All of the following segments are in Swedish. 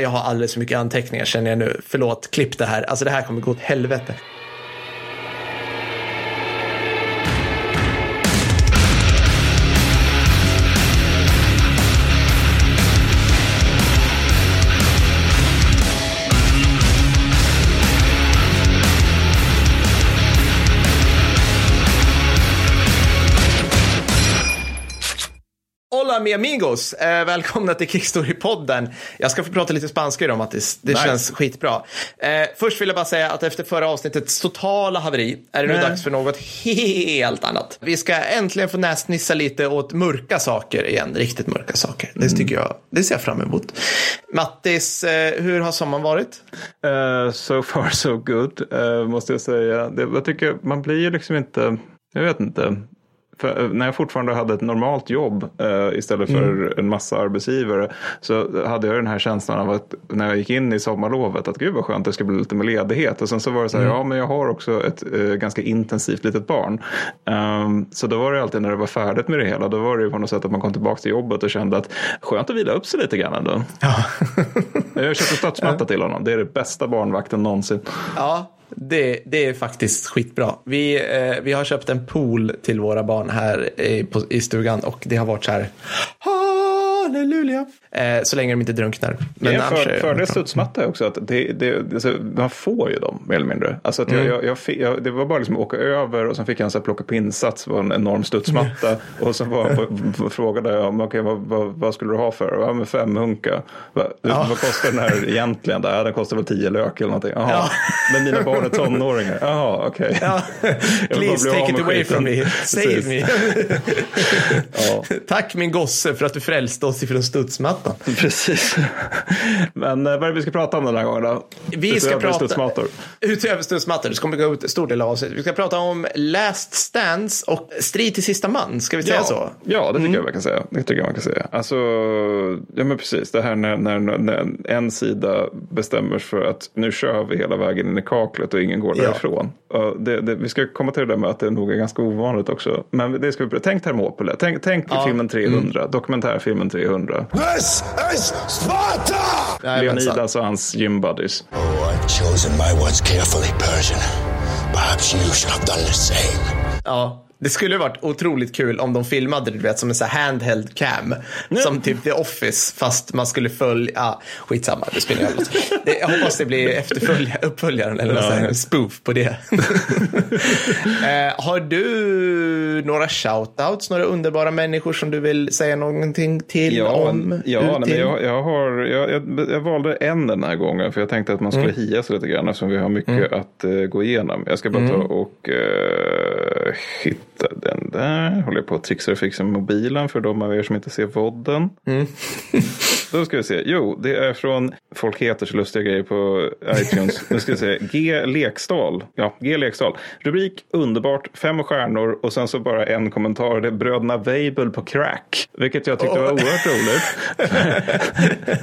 Jag har alldeles för mycket anteckningar känner jag nu. Förlåt, klipp det här. Alltså det här kommer gå åt helvete. Hola mi amigos! Eh, välkomna till Kickstory-podden. Jag ska få prata lite spanska idag Mattis. Det Nice. känns skitbra. Eh, först vill jag bara säga att efter förra avsnittets totala haveri är det nu Nej. dags för något helt annat. Vi ska äntligen få näsnissa lite åt mörka saker igen. Riktigt mörka saker. Det tycker jag. Det ser jag fram emot. Mattis, eh, hur har sommaren varit? Eh, so far so good, eh, måste jag säga. Det, jag tycker man blir ju liksom inte, jag vet inte. För, eh, när jag fortfarande hade ett normalt jobb eh, istället för en massa arbetsgivare så hade jag den här känslan av att när jag gick in i sommarlovet att gud vad skönt det ska bli lite med ledighet och sen så var det så här ja men jag har också ett eh, ganska intensivt litet barn. Ehm, så då var det alltid när det var färdigt med det hela då var det ju på något sätt att man kom tillbaka till jobbet och kände att skönt att vila upp sig lite grann ändå. Ja. Jag köpte stadsmatta till honom. Det är det bästa barnvakten någonsin. Ja, det, det är faktiskt skitbra. Vi, eh, vi har köpt en pool till våra barn här i, på, i stugan och det har varit så här. Halleluja. Eh, så länge de inte drunknar. Men Men annars för, är- fördel studsmatta är också att det, det, alltså, man får ju dem mer eller mindre. Alltså att jag, Mm. jag, jag, det var bara liksom att åka över och sen fick jag en så här plocka på insats på en enorm studsmatta. och så var, på, frågade jag om, okay, vad, vad, vad skulle du ha för? Ja, men fem hunka. Va, Ja. Vad kostar den här egentligen? Ja, den kostar väl tio lök eller någonting. Ja. Men mina barn är tonåringar. Jaha, okej. Ja. Vill bara Please take it away skiten. from me. Save Precis. me. Ja. Tack min gosse för att du frälste oss ifrån studsmattan. Precis. Men eh, vad är det vi ska prata om den här gången då? Vi ska Utöver prata- studsmattor. Utöver studsmattor, det kommer gå ut en stor del av oss. Vi ska prata om Last Stands och Strid till sista man. Ska vi säga Ja, så? ja, det tycker jag man kan säga. Det tycker jag man kan säga. Alltså, ja men precis. Det här när, när, när en sida bestämmer sig för att nu kör vi hela vägen in i kaklet och ingen går Ja. därifrån. Det, det, vi ska komma till det där med att det nog är ganska ovanligt också. Men det ska vi, tänk Thermopyle. Tänk, tänk Ja. filmen 300. Dokumentärfilmen 300. This is Sparta! Leonidas och hans gym buddies. Oh, I've chosen my words carefully, Persian. Perhaps you should have done the same. Ja, det skulle varit otroligt kul om de filmade du vet, som en här handheld cam. Som typ The Office, fast man skulle följa... Ja, skitsamma, det spelar ingen roll. Det- Jag hoppas det blir efterfölja, uppföljaren eller sån här spoof på det. eh, har du några shoutouts, några underbara människor som du vill säga någonting till Ja, om? ja nej, men jag, jag, har, jag, jag, jag valde en den här gången för jag tänkte att man skulle hia sig lite grann eftersom vi har mycket att eh, gå igenom. Jag ska bara ta och eh, hitta den där. Håller jag på att trixa och fixa med mobilen för de av er som inte ser vodden. Då ska vi se. Jo, det är från, folk heter så lustiga grejer på iTunes. Nu ska vi se. G. Lekstal. Ja, G. Lekstal. Rubrik underbart, fem stjärnor och sen så bara en kommentar. Det är bröderna Weibull på crack. Vilket jag tyckte var oerhört roligt.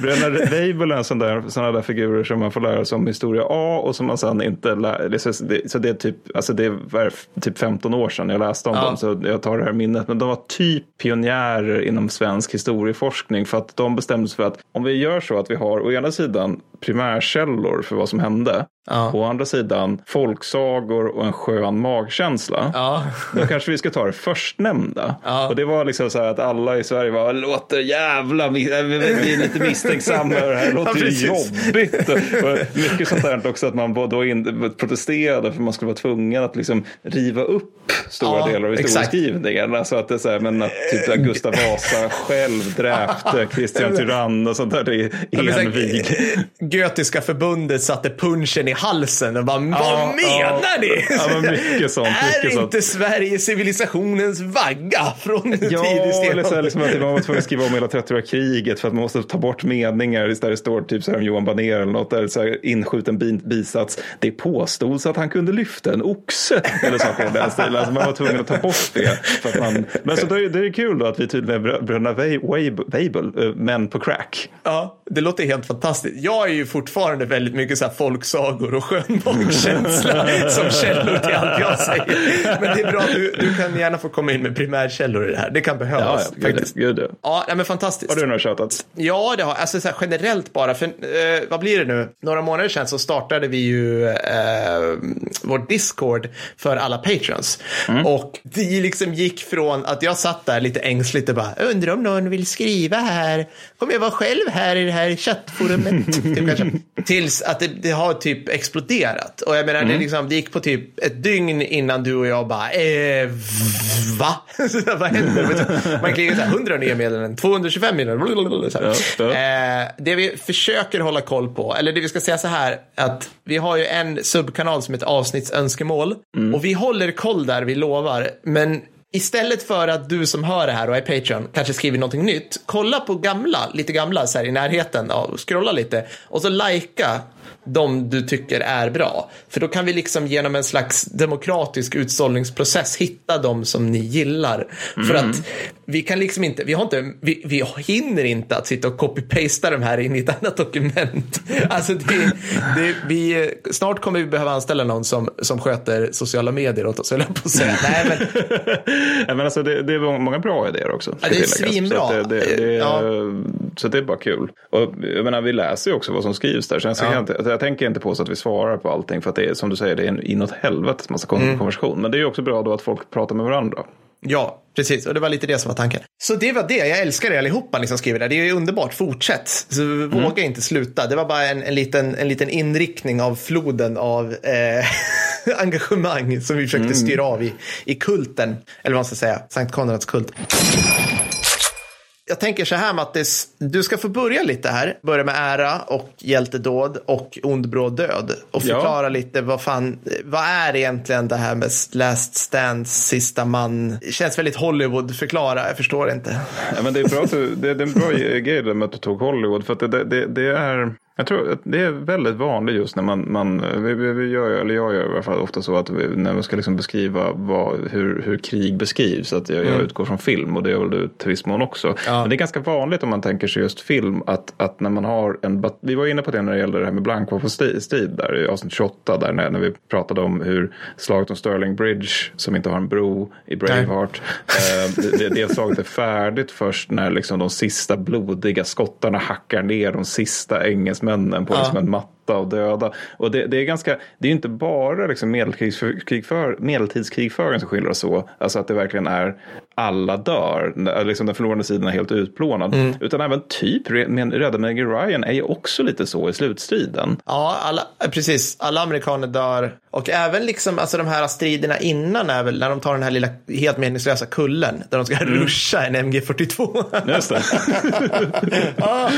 bröderna Weibull är sån där, figurer som man får lära sig om historia A och som man sen inte lär så, det, är typ, alltså det var typ 15 år sedan jag läste om Ja. dem. Så jag tar det här minnet. Men de var typ pionjärer inom svensk historieforskning. För att de bestämde sig för att om vi gör så att vi har å ena sidan primärkällor för vad som hände. Ja. Å andra sidan folksagor och en skön magkänsla. Ja. Då kanske vi ska ta det förstnämnda. Ja. Och det var liksom så här att alla i Sverige var låter jävla, äh, vi är lite misstänksamma. Det här låter Ja, ju jobbigt. Och mycket sånt där också att man då in, protesterade för man skulle vara tvungen att liksom riva upp stora Ja, delar av exakt. historieskrivningen. Alltså att det är så här, men att typ att Gustav Vasa själv dräpte Kristian Tyrann och sånt där så här, envig. Götiska förbundet satte punchen i halsen och bara, vad Ja, menar ja. ni? Ja, men mycket sånt, Är mycket sånt. inte Sverige civilisationens vagga från Ja, tidig eller så här, liksom att man var tvungen att skriva om hela 30-åriga kriget för att man måste ta bort meningar där det står typ så här om Johan Banér eller något där så här inskjuten bi- bisats. Det påstods att han kunde lyfta en oxe eller saker i den stilen. Alltså man var tvungen att ta bort det. För att man... Men så det är, det är kul då att vi tydligen är brö- bröderna Wei- Weib- Weibull, eh, men på crack. Ja, det låter helt fantastiskt. Jag är ju fortfarande väldigt mycket så här folksagor flugor och skön magkänsla som källor till allt jag säger. Men det är bra, du, du kan gärna få komma in med primärkällor i det här. Det kan behövas. Ja, ja, faktiskt. Gud, ja. Ja, men fantastiskt. Har du några tjatat? Ja, det har alltså så här, generellt bara. För eh, vad blir det nu? Några månader sedan så startade vi ju eh, vår Discord för alla patrons. Och det liksom gick från att jag satt där lite ängsligt och bara undrar om någon vill skriva här. Kommer jag vara själv här i det här chattforumet? typ. Tills att det, det har typ exploderat. Och jag menar, det, liksom, det gick på typ ett dygn innan du och jag bara eh, va? vad händer? Man klickar så här 100 nya meddelanden, 225 meddelanden. Ja, Eh, det vi försöker hålla koll på, eller det vi ska säga så här, att vi har ju en subkanal som heter avsnittsönskemål och vi håller koll där, vi lovar, men Istället för att du som hör det här och är Patreon kanske skriver någonting nytt, kolla på gamla, lite gamla så här i närheten, och scrolla lite och så likea de du tycker är bra. För då kan vi liksom genom en slags demokratisk utsållningsprocess hitta de som ni gillar. För att vi kan liksom inte, vi har inte, vi, vi hinner inte att sitta och copy-pasta de här in i ett annat dokument. Alltså det, det, vi, snart kommer vi behöva anställa någon som, som sköter sociala medier åt oss, höll jag på att säga. Nej, men Ja, men alltså, det, det är många bra idéer också. Ja, det är svinbra. Det, det, det, Ja. Så det är bara kul. Och, jag, menar, vi läser ju också vad som skrivs där. Sen så Ja. jag, inte, jag tänker inte på så att vi svarar på allting. För att det är som du säger, det är en inåt helvetes massa Mm. konversation. Men det är ju också bra då att folk pratar med varandra. Ja, precis. Och det var lite det som var tanken. Så det var det. Jag älskar er allihopa ni som skriver där. Det är ju underbart. Fortsätt. Så våga inte sluta. Det var bara en, en, liten, en liten inriktning av floden av eh, engagemang som vi försökte styra av i, i kulten. Eller vad man ska säga. Sankt Konrads kult. Jag tänker så här Mattis, du ska få börja lite här. Börja med ära och hjältedåd och ond bråd död. Och Ja. förklara lite vad fan, vad är egentligen det här med last stand, sista man? Det känns väldigt Hollywood, förklara, jag förstår inte. Ja, men det, är bra att du, det, är en bra grej med att du tog Hollywood. För det, det, det är... Jag tror att det är väldigt vanligt just när man, man vi, vi, gör, eller jag gör i alla fall ofta så att vi, när man ska liksom beskriva vad, hur, hur krig beskrivs, att jag, jag utgår från film och det gör väl du till viss mån också. Ja. Men det är ganska vanligt om man tänker sig just film att, att när man har en, vi var inne på det när det gällde det här med blankvapenstrid där i avsnitt 28 där när, när vi pratade om hur slaget om Sterling Bridge som inte har en bro i Braveheart, eh, det, det, det slaget är färdigt först när liksom de sista blodiga skottarna hackar ner de sista engelsmännen på Ja. liksom matta av döda. Och det, det är ganska, det är inte bara liksom medeltidskrigför, medeltidskrigföringen som skildras så, alltså att det verkligen är alla dör, liksom den förlorande sidan är helt utplånad. Mm. Utan även typ Rädda Meg Ryan är ju också lite så i slutstriden. Ja, alla, precis. Alla amerikaner dör. Och även liksom, alltså de här striderna innan är väl när de tar den här lilla helt meningslösa kullen där de ska ruscha en MG42. Just det. ja,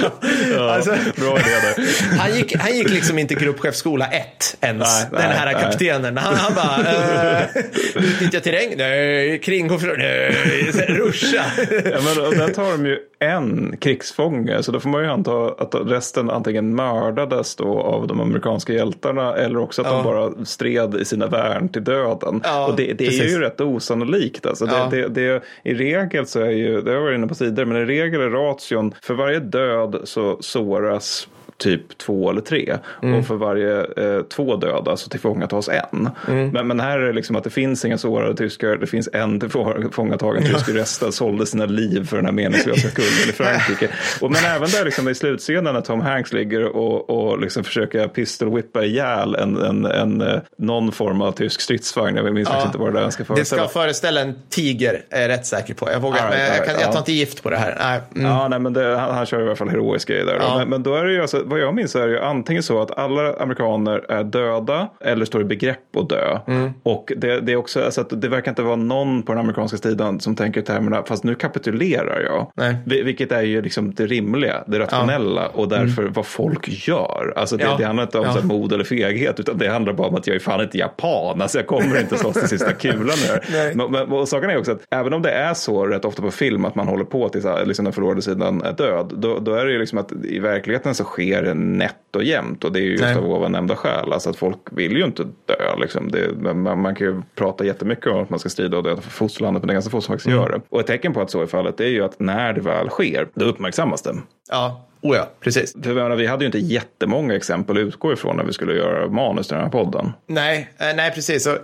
alltså, Bra idé där. han, gick, han gick liksom inte gruppchefsskola 1 ens, Nej, den nej, här nej. kaptenen. Han, han bara, eh, utnyttja terräng, nej, kringgå, för- nej, ruscha. Ja, men, och där tar de ju en krigsfånge. Så då får man ju anta att resten antingen mördades då av de amerikanska hjältarna. Eller också att Ja. de bara stred i sina värn till döden. Ja, och det, det är precis. ju rätt osannolikt. Alltså det, Ja. det, det, I regel så är ju, det har jag varit inne på tidigare, men i regel är ration för varje död så såras typ två eller tre. Mm. Och för varje eh, två döda så tillfångatas en. Mm. Men, men här är det liksom att det finns inga sårade tyskar, det finns en tillfångatagen tysk, resten sålde sina liv för den här meningslösa skulden i Frankrike. Och, men även där liksom i slutscenen när Tom Hanks ligger och, och liksom försöker pistol-whippa ihjäl en, en, en, eh, någon form av tysk stridsvagn. Jag minns faktiskt inte vad det där ska Det ska föreställa. föreställa en tiger, är jag rätt säker på. Jag, vågar, right, men jag, kan, right, jag tar ja. inte gift på det här. Nej. Mm. Ja, nej, men det, han, han kör i alla fall heroisk grej där. Ja. Men, men då är det ju, alltså, vad jag minns är det ju antingen så att alla amerikaner är döda eller står i begrepp att dö. Mm. Och det, det är också, alltså, att det verkar inte vara någon på den amerikanska sidan som tänker i termerna, fast nu kapitulerar jag. Nej. Vi- Vilket är ju liksom det rimliga, det rationella och därför vad folk gör. Alltså det, Mm. Ja. det handlar inte om Ja. så mod eller feghet, utan det handlar bara om att jag är fan inte japan. Alltså jag kommer inte slåss till sista kulan nu. Men, men och saken är också att även om det är så rätt ofta på film att man håller på tills liksom, den förlorade sidan är död. Då, då är det ju liksom att i verkligheten så sker det nätt och jämnt. Och det är ju just Nej. av ovan nämnda skäl. Alltså att folk vill ju inte dö. Liksom. Det, man, man kan ju prata jättemycket om att man ska strida och döda för fosterlandet. Men det är ganska få som faktiskt Mm. gör det. Och ett tecken på att så är fallet är ju att när det väl sker, då uppmärksammas det. Ja, Oh ja, precis. För menar, vi hade ju inte jättemånga exempel att utgå ifrån när vi skulle göra manus till den här podden. Nej, eh, nej precis. Och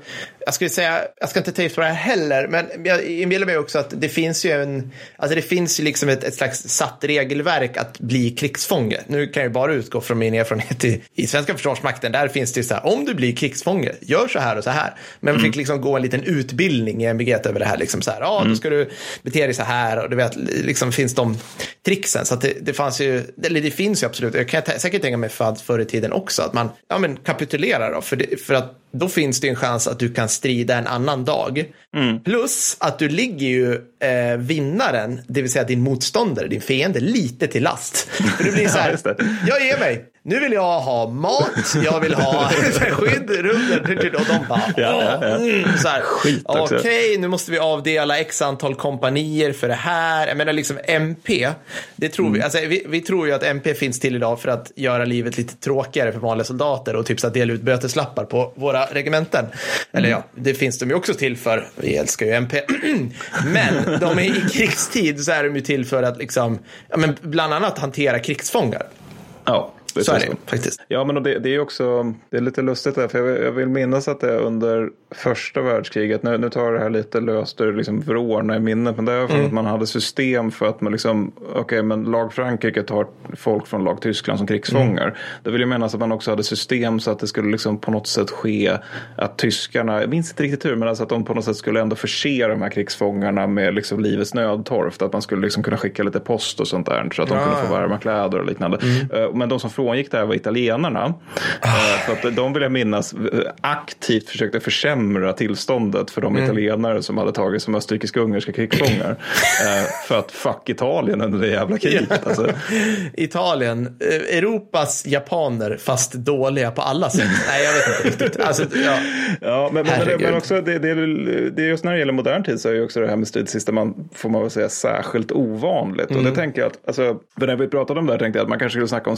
jag skulle säga, jag ska inte ta på det här heller, men jag inbillar mig också att det finns ju en, alltså det finns ju liksom ett, ett slags satt regelverk att bli krigsfånge. Nu kan jag bara utgå från min erfarenhet i, i svenska försvarsmakten. Där finns det ju så här, om du blir krigsfånge, gör så här och så här. Men vi fick liksom gå en liten utbildning i MBG över det här, liksom så här, ja, då ska du bete dig så här och du vet, liksom finns de tricksen. Så att det, det fanns ju, eller det finns ju absolut, jag kan säkert tänka mig för förr i tiden också, att man ja, men kapitulerar då, för, det, för att då finns det en chans att du kan strida en annan dag. Mm. Plus att du ligger ju eh, vinnaren, det vill säga din motståndare, din fiende, lite till last. För det blir så här, jag ger mig, nu vill jag ha mat, jag vill ha skydd, runt och de bara, ja, ja. Mm, så här, okej, okay, nu måste vi avdela x antal kompanier för det här. Jag menar liksom MP, det tror mm. vi, alltså, vi, vi, tror ju att MP finns till idag för att göra livet lite tråkigare för vanliga soldater och typ så att dela ut böteslappar på våra regementen. Mm. Eller ja, det finns de ju också till för, vi älskar ju MP. men de är i krigstid så är de ju till för att liksom, ja, men bland annat hantera krigsfångar. Ja. Så är det faktiskt. Ja, men det, det, är också det är lite lustigt där, för jag, jag vill minnas att det är under första världskriget, nu, nu tar det här lite löst ur liksom vrårna i minnet, men det är för mm. att man hade system för att man liksom, okej, okay, men lag Frankrike tar folk från lag Tyskland som krigsfångar. Mm. Det vill ju menas att man också hade system så att det skulle liksom på något sätt ske att tyskarna, jag minns inte riktigt hur, men alltså att de på något sätt skulle ändå förse de här krigsfångarna med liksom livets nödtorft, att man skulle liksom kunna skicka lite post och sånt där så att de ja. kunde få varma kläder och liknande. Mm. Eh, men de som frångick det här var italienarna. Ah. För att de vill jag minnas eh, aktivt försökte försämra tillståndet för de mm. italienare som hade tagit som österrikisk-ungerska krigsfångar. för att fuck Italien under det jävla kriget. Alltså. Italien, Europas japaner fast dåliga på alla sätt. Nej, jag vet inte riktigt. Alltså, ja. ja, men, men, men också det, det, det är just när det gäller modern tid så är ju också det här med strid sista man får man väl säga särskilt ovanligt. Mm. Och det mm. tänker jag att, alltså, när vi pratade om det här tänkte jag att man kanske skulle snacka om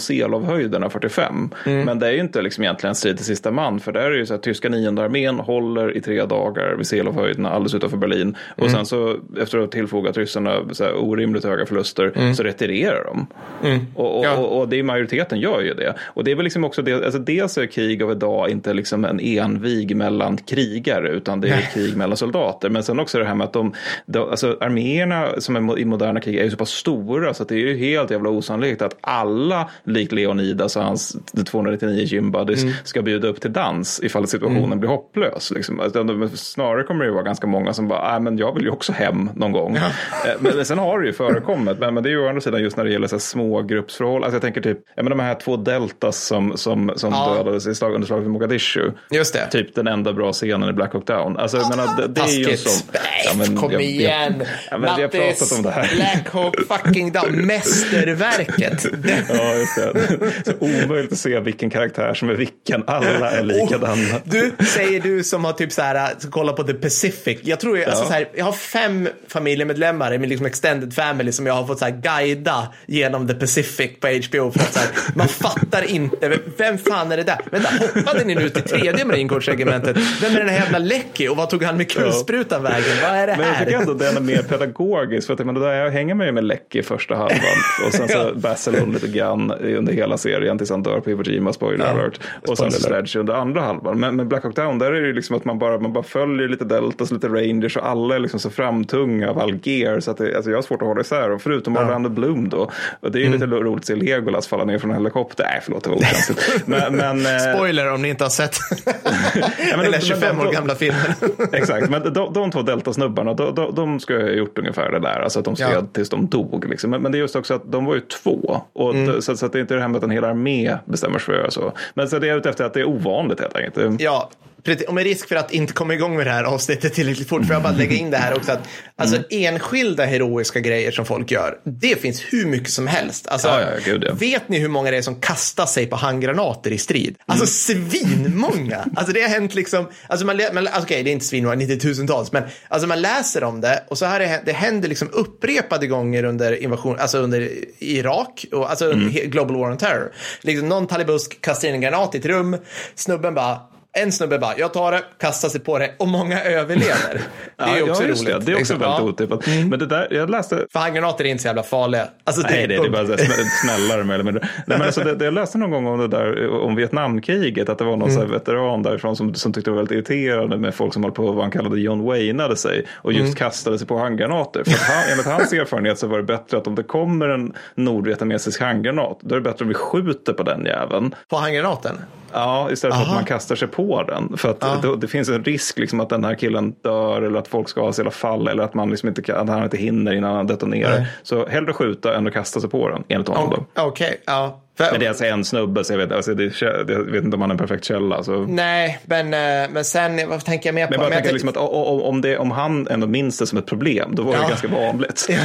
Selovhöjderna 45. Mm. Men det är ju inte liksom egentligen strid till sista man. För där är det ju så att tyska nionde armén håller i tre dagar vid Selohöjderna alldeles utanför Berlin. Och mm. sen så efter att ha tillfogat ryssarna så här orimligt höga förluster mm. så retirerar de. Mm. Och, och, ja. och, och, det är majoriteten gör ju det. Och det är väl liksom också det, alltså dels är krig av idag inte liksom en envig mellan krigare utan det är ett krig mellan soldater. Men sen också det här med att de, de alltså arméerna som är i moderna krig är ju så pass stora så att det är ju helt jävla osannolikt att alla likt Leonidas och hans 299 gym buddies mm. ska bjuda upp till dans ifall situationen mm. blir hopplös. Liksom. Alltså, snarare kommer det vara ganska många som bara, men jag vill ju också hem någon gång. Ja. Eh, men sen har det ju förekommit, men, men det är ju å andra sidan just när det gäller så här, smågruppsförhållanden. Alltså jag tänker typ, ja, men de här två deltas som, som, som ja. dödades i slag, under slaget vid Mogadishu. Just det. Typ den enda bra scenen i Black Hawk Down. Alltså, jag menar, det, det är ju som... Ja, men, Kom jag, igen! Jag, ja, men, vi har pratat om det här. Black Hawk fucking Down, mästerverket. ja, just det. Så omöjligt att se vilken karaktär som är vilken. Alla är likadana. du, säger du som har typ så här, kollar på The Pacific. Jag tror, jag, alltså ja. så här, jag har fem familjemedlemmar i min liksom extended family som jag har fått så här guida genom The Pacific på HBO. För att så här, man fattar inte, vem fan är det där? Vänta, hoppade ni nu till tredje marinkårsregementet? Vem är den här jävla Lecky och vad tog han med kulsprutan ja. vägen? Vad är det här? Men jag tycker ändå den är mer pedagogisk. För att, men, jag hänger mig med Lecky första halvan och sen så Basilon lite grann under hela serien tills han dör på Iwo Jima, spoiler ja. alert. Och sen Sledge under andra halvan. Men med Black Hawk Down där är det ju liksom att man bara, man bara följer lite Deltas, lite Rangers och alla är liksom så framtunga av all gear. Så att det, alltså jag har svårt att hålla isär dem. Förutom ja. Orlando Bloom då. Och det är ju mm. lite roligt att se Legolas falla ner från en helikopter. Nej, förlåt, det var okänsligt. men, men, eh, Spoiler om ni inte har sett ja, Eller 25 år gamla filmen. exakt, men de, de två Delta-snubbarna, de, de, de ska ha gjort ungefär det där. Alltså att de stred ja. tills de dog. Liksom. Men, men, det är just också att de var ju två. Och mm. så, så, att det är inte det här med att en hel armé bestämmer sig för att göra så. Men så det är ute efter att det är ovanligt helt enkelt. Ja, och med risk för att inte komma igång med det här avsnittet tillräckligt fort, får jag bara lägga in det här också. Att, alltså mm. enskilda heroiska grejer som folk gör, det finns hur mycket som helst. Alltså, ja, ja, gud, ja. Vet ni hur många det är som kastar sig på handgranater i strid? Alltså mm. svinmånga. Alltså det har hänt liksom, alltså man, man alltså, okej det är inte svinmånga, 90 tusentals, men alltså man läser om det och så här det, det händer liksom upprepade gånger under invasion, alltså under Irak, och, alltså mm. Global War on Terror. Liksom någon talibusk kastar in en granat i ett rum, snubben bara en snubbe bara, jag tar det, kastar sig på det och många överlever. Det är ju också ja, roligt. Det. det är också liksom. väldigt Ja. Mm. otippat. Men det där, jag läste... För handgranater är inte så jävla farliga. Alltså, Nej, det, det är bara snällare med eller. Nej, men alltså, det, det jag läste någon gång om det där om Vietnamkriget, att det var någon så här veteran därifrån som, som tyckte det var väldigt irriterande med folk som höll på vad han kallade John Wayneade sig och just kastade sig på handgranater. För han, enligt hans erfarenhet så var det bättre att om det kommer en nordvietnamesisk handgranat, då är det bättre om vi skjuter på den jäveln. På handgranaten? Ja, istället för Aha. att man kastar sig på den. För att då, det finns en risk liksom att den här killen dör eller att folk skadas i alla fall eller att man liksom inte, kan, att han inte hinner innan han detonerar. Nej. Så hellre skjuta än att kasta sig på den, enligt honom. Okej, ja. Men det är alltså en snubbe, så jag vet, alltså det, jag vet inte om han är en perfekt källa. Så. Nej, men, eh, men sen, vad tänker jag mer på? Men jag bara Men tänker liksom att om, det, om han ändå minns det som ett problem, då var det Ja. ganska vanligt. Ja.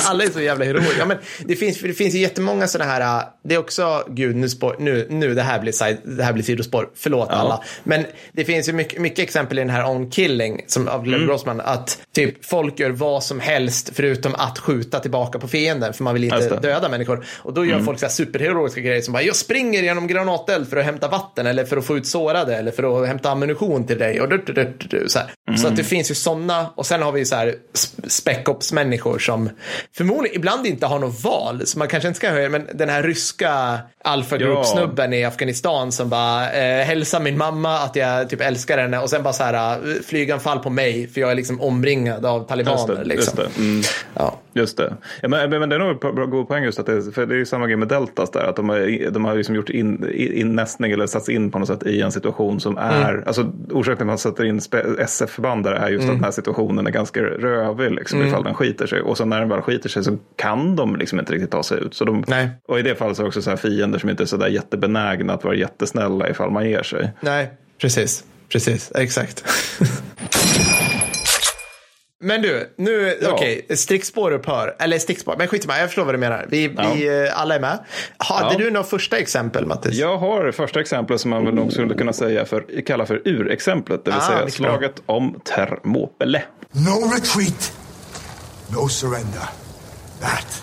Alla är så jävla heroiska. Ja, men det, finns, det finns ju jättemånga sådana här, äh, det är också, gud nu, spår, nu, nu det här blir, side, det här blir sidospår, förlåt alla. Men det finns ju mycket, mycket exempel i den här On Killing som, av Mm. Glenn Grossman, att typ folk gör vad som helst förutom att skjuta tillbaka på fienden, för man vill inte det. Mm. döda människor. Och då gör folk så här superheroiska grejer som bara, jag springer genom granateld för att hämta vatten eller för att få ut sårade eller för att hämta ammunition till dig. Och du, du, du, du, så här. så Mm. att det finns ju sådana, och sen har vi så här sp- spec-ops-människor som förmodligen ibland inte har något val, så man kanske inte ska höra, men den här ryska alpha group-snubben i Afghanistan som bara eh, hälsar min mamma att jag typ älskar henne och sen bara så här eh, flyganfall på mig för jag är liksom omringad av Just talibaner. det, liksom. just det. Mm. Ja. Just det. Ja, men, men det är nog en bra- god poäng just att det, för det är ju samma grej med Deltas där. Att de har, de har liksom gjort in, innästning eller satts in på något sätt i en situation som är, Mm. alltså orsaken till att man sätter in SF-förband där är just Mm. att den här situationen är ganska rövig liksom ifall den skiter sig. Och sen när den väl skiter sig så kan de liksom inte riktigt ta sig ut. Så de, Nej. Och i det fallet så är det också så fiender som inte är så där jättebenägna att vara jättesnälla ifall man ger sig. Nej, precis. Precis, exakt. Men du, nu, Ja. okej, stickspår upphör. Eller stickspår, men skit i mig, jag förstår vad du menar. Vi, Ja. vi eh, alla är med. Hade Ja. du några första exempel, Mattis? Jag har första exemplet som man väl nog skulle kunna säga för, kalla för urexemplet. Det vill Ah, säga mycket bra. slaget om Thermopyle. No retreat, no surrender. That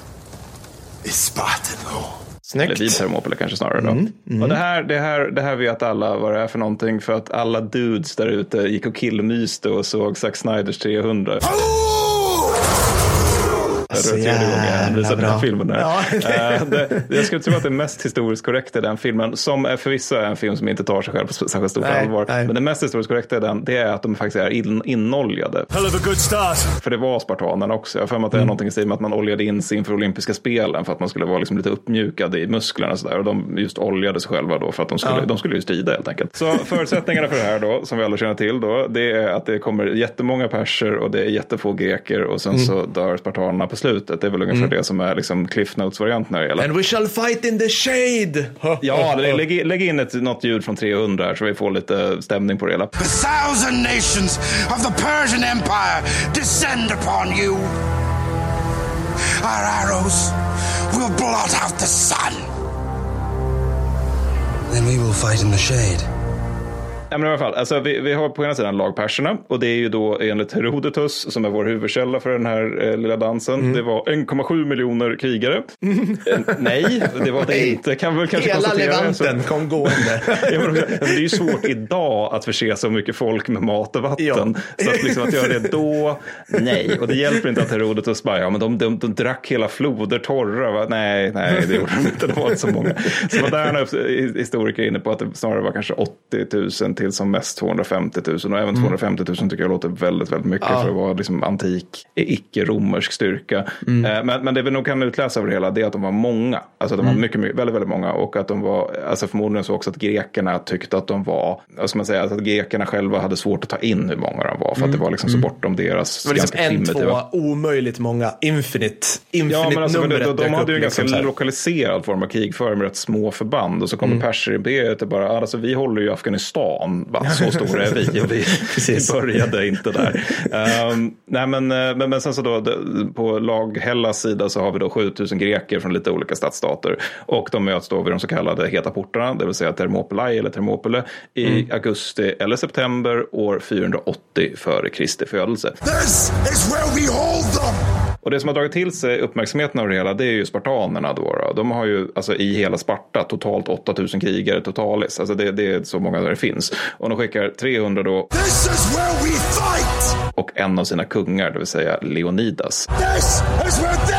is Spartan law. Eller vid Snyggt. Thermopyle kanske snarare. Då. Mm, Och det, här, det, här, det här vet alla vad det är för någonting. För att alla dudes där ute gick och killmyste och såg Zack Snyders 300. Jag det är tredje gången jag till den här filmen. Där. Ja. Eh, det, jag skulle tro att det mest historiskt korrekta i den filmen, som är förvisso är en film som inte tar sig själv på särskilt stort Nej, allvar, nej. men det mest historiskt korrekta i den, det är att de faktiskt är in, inoljade. Hell of a good start. För det var spartanerna också. Jag har för mig att det är Mm. någonting i stil med att man oljade in sig inför olympiska spelen för att man skulle vara liksom lite uppmjukad i musklerna och sådär. Och de just oljade sig själva då för att de skulle, Ja. de skulle ju strida helt enkelt. Så förutsättningarna för det här då, som vi alla känner till då, det är att det kommer jättemånga perser och det är jättefå greker och sen Mm. så dör spartanerna på slutet. Det är väl ungefär det som är liksom Cliff Notes-varianten när det gäller. And we shall fight in the shade. Ja, lä- lägg, lägg in ett, något ljud från 300 här så vi får lite stämning på det hela. The thousand nations of the Persian Empire descend upon you. Our arrows will blot out the sun. Then we will fight in the shade. Men i alla fall, alltså, vi, vi har på ena sidan lagperserna och det är ju då enligt Herodotus som är vår huvudkälla för den här eh, lilla dansen. Mm. Det var 1,7 miljoner krigare. Eh, nej, det var det inte. Kan väl kanske Hela. Levanten Så- kom gående. Ja, men det är ju svårt idag att förse så mycket folk med mat och vatten. Ja. Så att, liksom, att göra det då, nej. Och det hjälper inte att Herodotus bara, ja men de, de, de drack hela floder torra. Va? Nej, nej, det gjorde de inte. Det var inte så många. Så moderna historiker är inne på att det snarare var kanske 80 000 till som mest 250 000. Och även 250 000 tycker jag låter väldigt, väldigt mycket för att vara liksom antik, icke-romersk styrka. Eh, Men, men det vi nog kan utläsa över det hela det är att de var många. Alltså de var mycket, mycket, väldigt, väldigt många. Och att de var, alltså förmodligen så också att grekerna tyckte att de var, vad ska man säga, alltså att grekerna själva hade svårt att ta in hur många de var. För att det var liksom så bortom deras Det var liksom ganska en, primitiva. två, omöjligt många. Infinite. Infinite Ja, men alltså, men de, numret de, de dök hade ju en ganska liksom så här. lokaliserad form av krigföring med rätt små förband. Och så kommer Perser-imperiet och bara, alltså vi håller ju Afghanistan, va? så stora är vi. Och vi, vi började inte där. Ehm, nej, men, eh, men, men sen så då, på lag Hellas sida så har vi då 7000 greker från lite olika stadsstater. Och de möts då vid de så kallade heta portarna, det vill säga Thermopylae eller Thermopyle, i augusti eller september år 480 före Kristi födelse. This is where we hold. Och det som har dragit till sig uppmärksamheten av det hela det är ju spartanerna då. då. De har ju alltså i hela Sparta totalt 8000 krigare totalis. Alltså det, det är så många där det finns. Och de skickar 300 då This is where we fight! och en av sina kungar, det vill säga Leonidas. This is where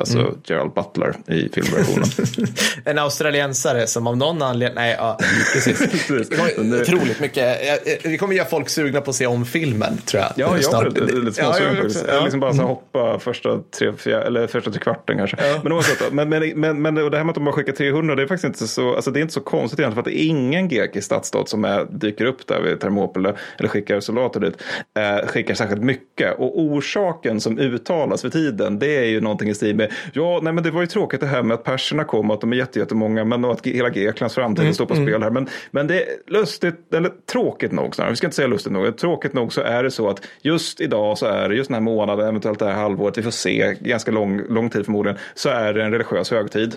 Alltså Gerald Butler i filmversionen. En australiensare som av någon anledning, nej ja, precis. Det kommer, otroligt mycket, vi kommer göra folk sugna på att se om filmen tror jag. Ja, jag är lite, lite Ja, småsugen jag faktiskt. Jag ja. liksom bara så hoppa första tre, fjär, eller första tre kvarten kanske. Men, oavsett, men, men, men, men det här med att de bara skickar 300, det är faktiskt inte så, alltså det är inte så konstigt egentligen. För att det är ingen grekisk stadsstat som är, dyker upp där vid Thermopylae eller skickar soldater dit, eh, skickar särskilt mycket. Och orsaken som uttalas vid tiden, det är ju någonting i stil med, ja, nej men det var ju tråkigt det här med att perserna kom och att de är jätte- jättemånga, men och att hela Greklands framtid står på spel här. Men, men det är lustigt, eller tråkigt nog snarare, vi ska inte säga lustigt nog, tråkigt nog så är det så att just idag så är det, just den här månaden, eventuellt det här halvåret, vi får se, ganska lång, lång tid förmodligen, så är det en religiös högtid.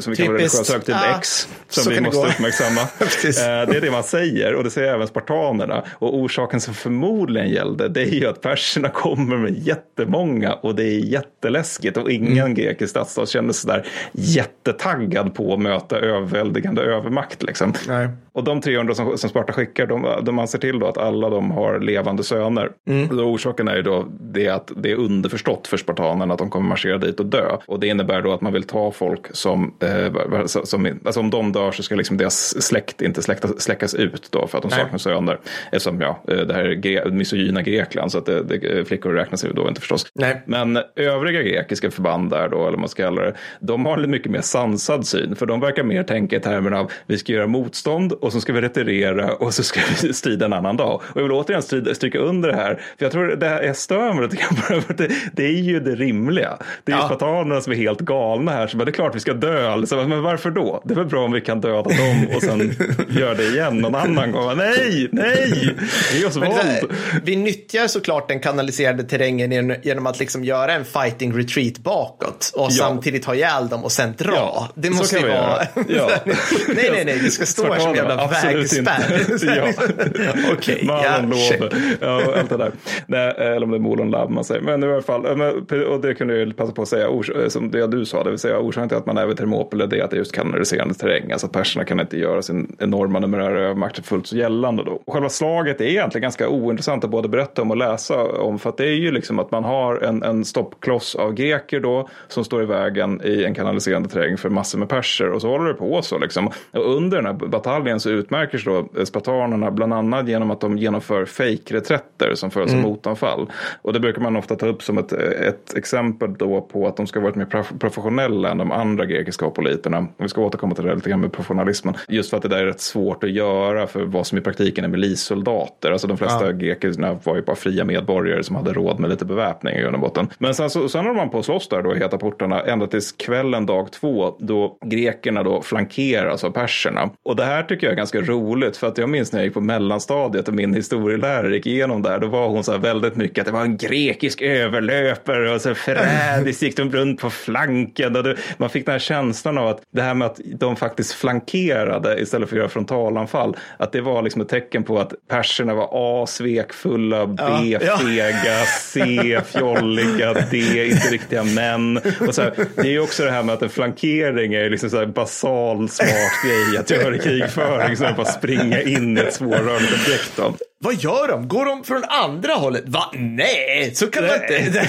Som vi kallar religiös högtid Ja, X, som vi måste gå. uppmärksamma. Eh, Det är det man säger och det säger även spartanerna. Och orsaken som förmodligen gällde det är ju att perserna kommer med jättemånga och det är jätteläskigt och ingen Ingen grekisk stadsstat känner sig där jättetaggad på att möta överväldigande övermakt. Liksom. Nej. Och de 300 som, som Sparta skickar, de, de anser till då att alla de har levande söner. Mm. Orsaken är ju då det att det är underförstått för spartanerna att de kommer marschera dit och dö. Och det innebär då att man vill ta folk som, eh, som alltså om de dör så ska liksom deras släkt inte släkta, släckas ut då för att de Nej. saknar söner. Eftersom ja, eh, det här är gre- misogyna Grekland så att det, det, flickor räknas ju då inte förstås. Nej. Men övriga grekiska förband där då, eller vad man ska kalla det, de har en mycket mer sansad syn. För de verkar mer tänka i termerna av vi ska göra motstånd och så ska vi retirera och så ska vi strida en annan dag. Och jag vill återigen strida, stryka under det här, för jag tror det här, jag stör mig lite grann på det, för det, det är ju det rimliga. Det är Ja. spartanerna som är helt galna här, så bara, det är klart vi ska dö. Liksom, men varför då? Det är väl bra om vi kan döda dem och sen göra det igen någon annan gång. Nej, nej, ge oss våld. vi nyttjar såklart den kanaliserade terrängen genom- att liksom göra en fighting retreat bakåt och samtidigt ha ihjäl dem och sen dra. Ja, det måste ju vi vara... Ja. nej, nej, nej, det ska stå här som jävla Absolut vägspärr. inte. ja. Okej, Malon ja. Ja, allt det där. Nej, eller om det är Molon Love man säger. Men i alla fall, eh, och det kunde jag passa på att säga, eh, som det du sa, det vill säga orsaken till att man är vid Thermopylae det är att det är just kanaliserande terräng. Alltså att perserna kan inte göra sin enorma numerära övermakt fullt så gällande då. Och själva slaget är egentligen ganska ointressant att både berätta om och läsa om. För att det är ju liksom att man har en, en stoppkloss av greker då som står i vägen i en kanaliserande terräng för massor med perser. Och så håller det på så liksom. Och under den här bataljen så utmärker sig då eh, spartanerna bland annat genom att de genomför fejkreträtter som följs av motanfall. Och det brukar man ofta ta upp som ett, ett exempel då på att de ska ha varit mer prof- professionella än de andra grekiska hopoliterna. Vi ska återkomma till det lite grann med professionalismen. Just för att det där är rätt svårt att göra för vad som i praktiken är milissoldater. Alltså de flesta Ja. grekerna var ju bara fria medborgare som hade råd med lite beväpning i grund och botten. Men sen, så, sen håller man på att slåss där då i heta portarna ända tills kvällen dag två då grekerna då flankeras av perserna. Och det här tycker jag är ganska roligt för att jag minns när jag gick på mellanstadiet och min historielärare gick igenom där. Då var hon så här väldigt mycket att det var en grekisk överlöpare och så förrädiskt gick de runt på flanken. Och det, man fick den här känslan av att det här med att de faktiskt flankerade istället för att göra frontalanfall. Att det var liksom ett tecken på att perserna var A, svekfulla, B, Ja, fega, C, fjolliga, D, inte riktiga män. Och så här, det är ju också det här med att en flankering är liksom så basal smart grej att göra i krigföring. Så att bara springa in i ett svårrörligt objekt. Då. Vad gör de? Går de från andra hållet? Va? Nej, så kan man inte.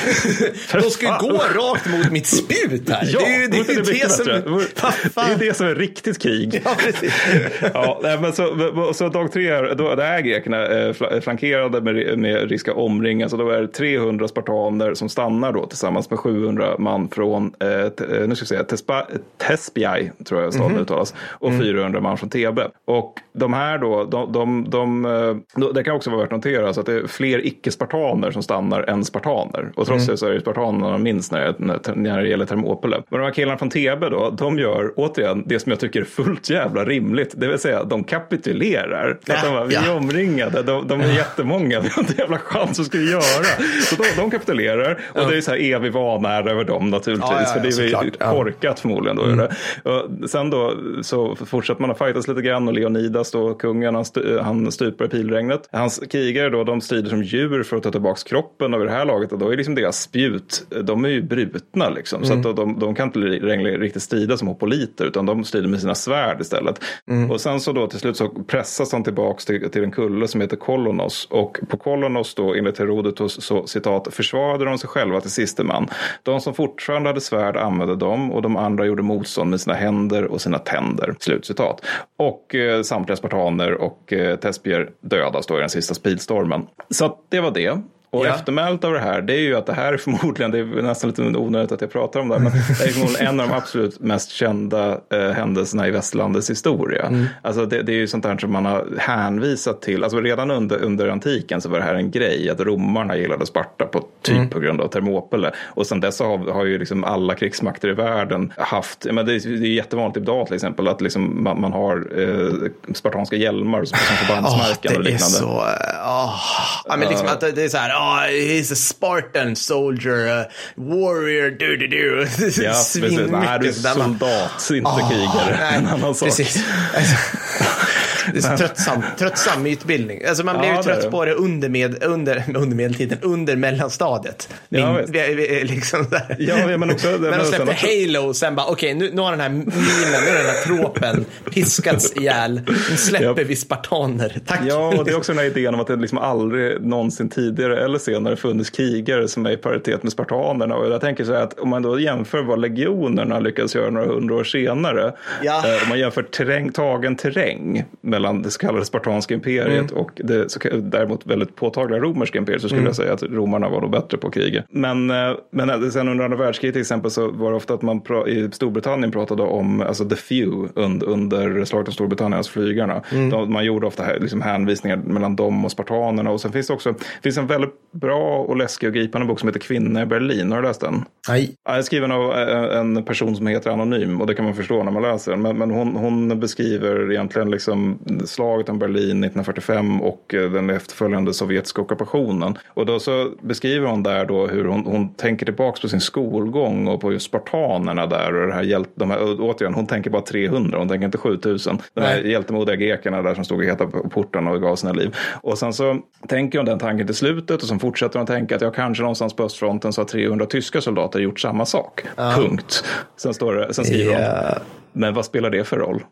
De ska ju gå rakt mot mitt spjut här. Ja, det är ju det, det som... Det är det som är riktigt krig. Ja, ja, men så, så dag tre, då, då är grekerna eh, fla- flankerade med, med risk att omringas. Då är det 300 spartaner som stannar då tillsammans med 700 man från, eh, t- eh, nu ska vi säga, Tespa, Tespiai, tror jag staden uttalas, och 400 man från Thebe. Och de här då, de, de, de, eh, då, det kan också vara värt att notera så att det är fler icke-spartaner som stannar än spartaner. Och trots det så är det spartanerna minst när det, när det gäller Thermopylae. Men de här killarna från Thebe då, de gör återigen det som jag tycker är fullt jävla rimligt. Det vill säga, de kapitulerar. För att de bara, vi är omringade, de, de är jättemånga, vi har inte jävla chans, vad ska vi göra? Så de, de kapitulerar och det är så här evig vanära över dem naturligtvis. Ja, ja, för det är ju korkat förmodligen. Då, det. Och sen då så fortsätter man att fightas lite grann och Leonidas då, kungen, han, han stupar i pilregnet. Hans krigare då, de strider som djur för att ta tillbaka kroppen och vid det här laget och då är liksom deras spjut, de är ju brutna liksom. Så att de, de kan inte riktigt strida som hopoliter utan de strider med sina svärd istället. Och sen så då till slut så pressas de tillbaks till, till en kulle som heter Kolonos och på Kolonos då enligt Herodotus så citat försvarade de sig själva till siste man. De som fortfarande hade svärd använde dem och de andra gjorde motstånd med sina händer och sina tänder. Slutcitat. Och eh, samtliga spartaner och eh, Tespier dödas då den sista speedstormen. Så att det var det. Och Ja. eftermälet av det här, det är ju att det här är förmodligen, det är nästan lite onödigt att jag pratar om det här, men det är förmodligen en av de absolut mest kända eh, händelserna i västlandets historia. Mm. Alltså det, det är ju sånt här som man har hänvisat till, alltså redan under, under antiken så var det här en grej, att romarna gillade Sparta på typ Mm. på grund av Thermopyle. Och sen dess har, har ju liksom alla krigsmakter i världen haft, men det är, det är jättevanligt idag till exempel att liksom man, man har eh, spartanska hjälmar som, som förbandsmärken och det är liknande. så... Uh, ja, men liksom att det är så här, oh, he's a Spartan soldier, a warrior, du du du. Ja, precis. Nej, du är soldat, inte Ah, krigare. nej, en annan sak. Precis. Det är tröttsam, tröttsam mytbildning. Alltså man blev Ja, ju trött på det under, med, under, under medeltiden, under mellanstadiet. Ja, Min, vi, vi, liksom där. Ja, ja, men också- När de men släppte Halo, sen bara okej, nu, nu har den här minen, nu har den här tropen piskats ihjäl. Nu släpper Ja. vi spartaner. Tack. Ja, och det är också den här idén om att det liksom aldrig någonsin tidigare eller senare funnits krigare som är i paritet med spartanerna. Och jag tänker så här att om man då jämför vad legionerna lyckades göra några hundra år senare. Ja. eh, Om man jämför terräng, tagen terräng mellan det så kallade spartanska imperiet och det så, kallade- däremot väldigt påtagliga romerska imperiet så skulle jag säga att romarna var nog bättre på kriget. Men, eh, men eh, sen under andra världskriget till exempel så var det ofta att man pra- i Storbritannien pratade om alltså the few und, under slaget om Storbritannien, alltså flygarna. De, man gjorde ofta liksom hänvisningar mellan dem och spartanerna. Och sen finns det också finns en väldigt bra och läskig och gripande bok som heter Kvinna i Berlin. Har du läst den? Nej. Den är skriven av eh, en person som heter Anonym och det kan man förstå när man läser den. Men, men hon, hon beskriver egentligen liksom slaget om Berlin 1945 och eh, den efterföljande sovjetiska ockupationen. Och då så beskriver hon där då hur hon, hon tänker tillbaka på sin skolgång och på just spartanerna där och det här hjält, de här, återigen, hon tänker bara 300, hon tänker inte 7000. De här Nej. hjältemodiga grekerna där som stod och heta på porten och gav sina liv. Och sen så tänker hon den tanken till slutet och sen fortsätter hon tänka att jag kanske någonstans på östfronten så har 300 tyska soldater gjort samma sak. Punkt. Sen, står det, sen skriver hon, Ja. men vad spelar det för roll?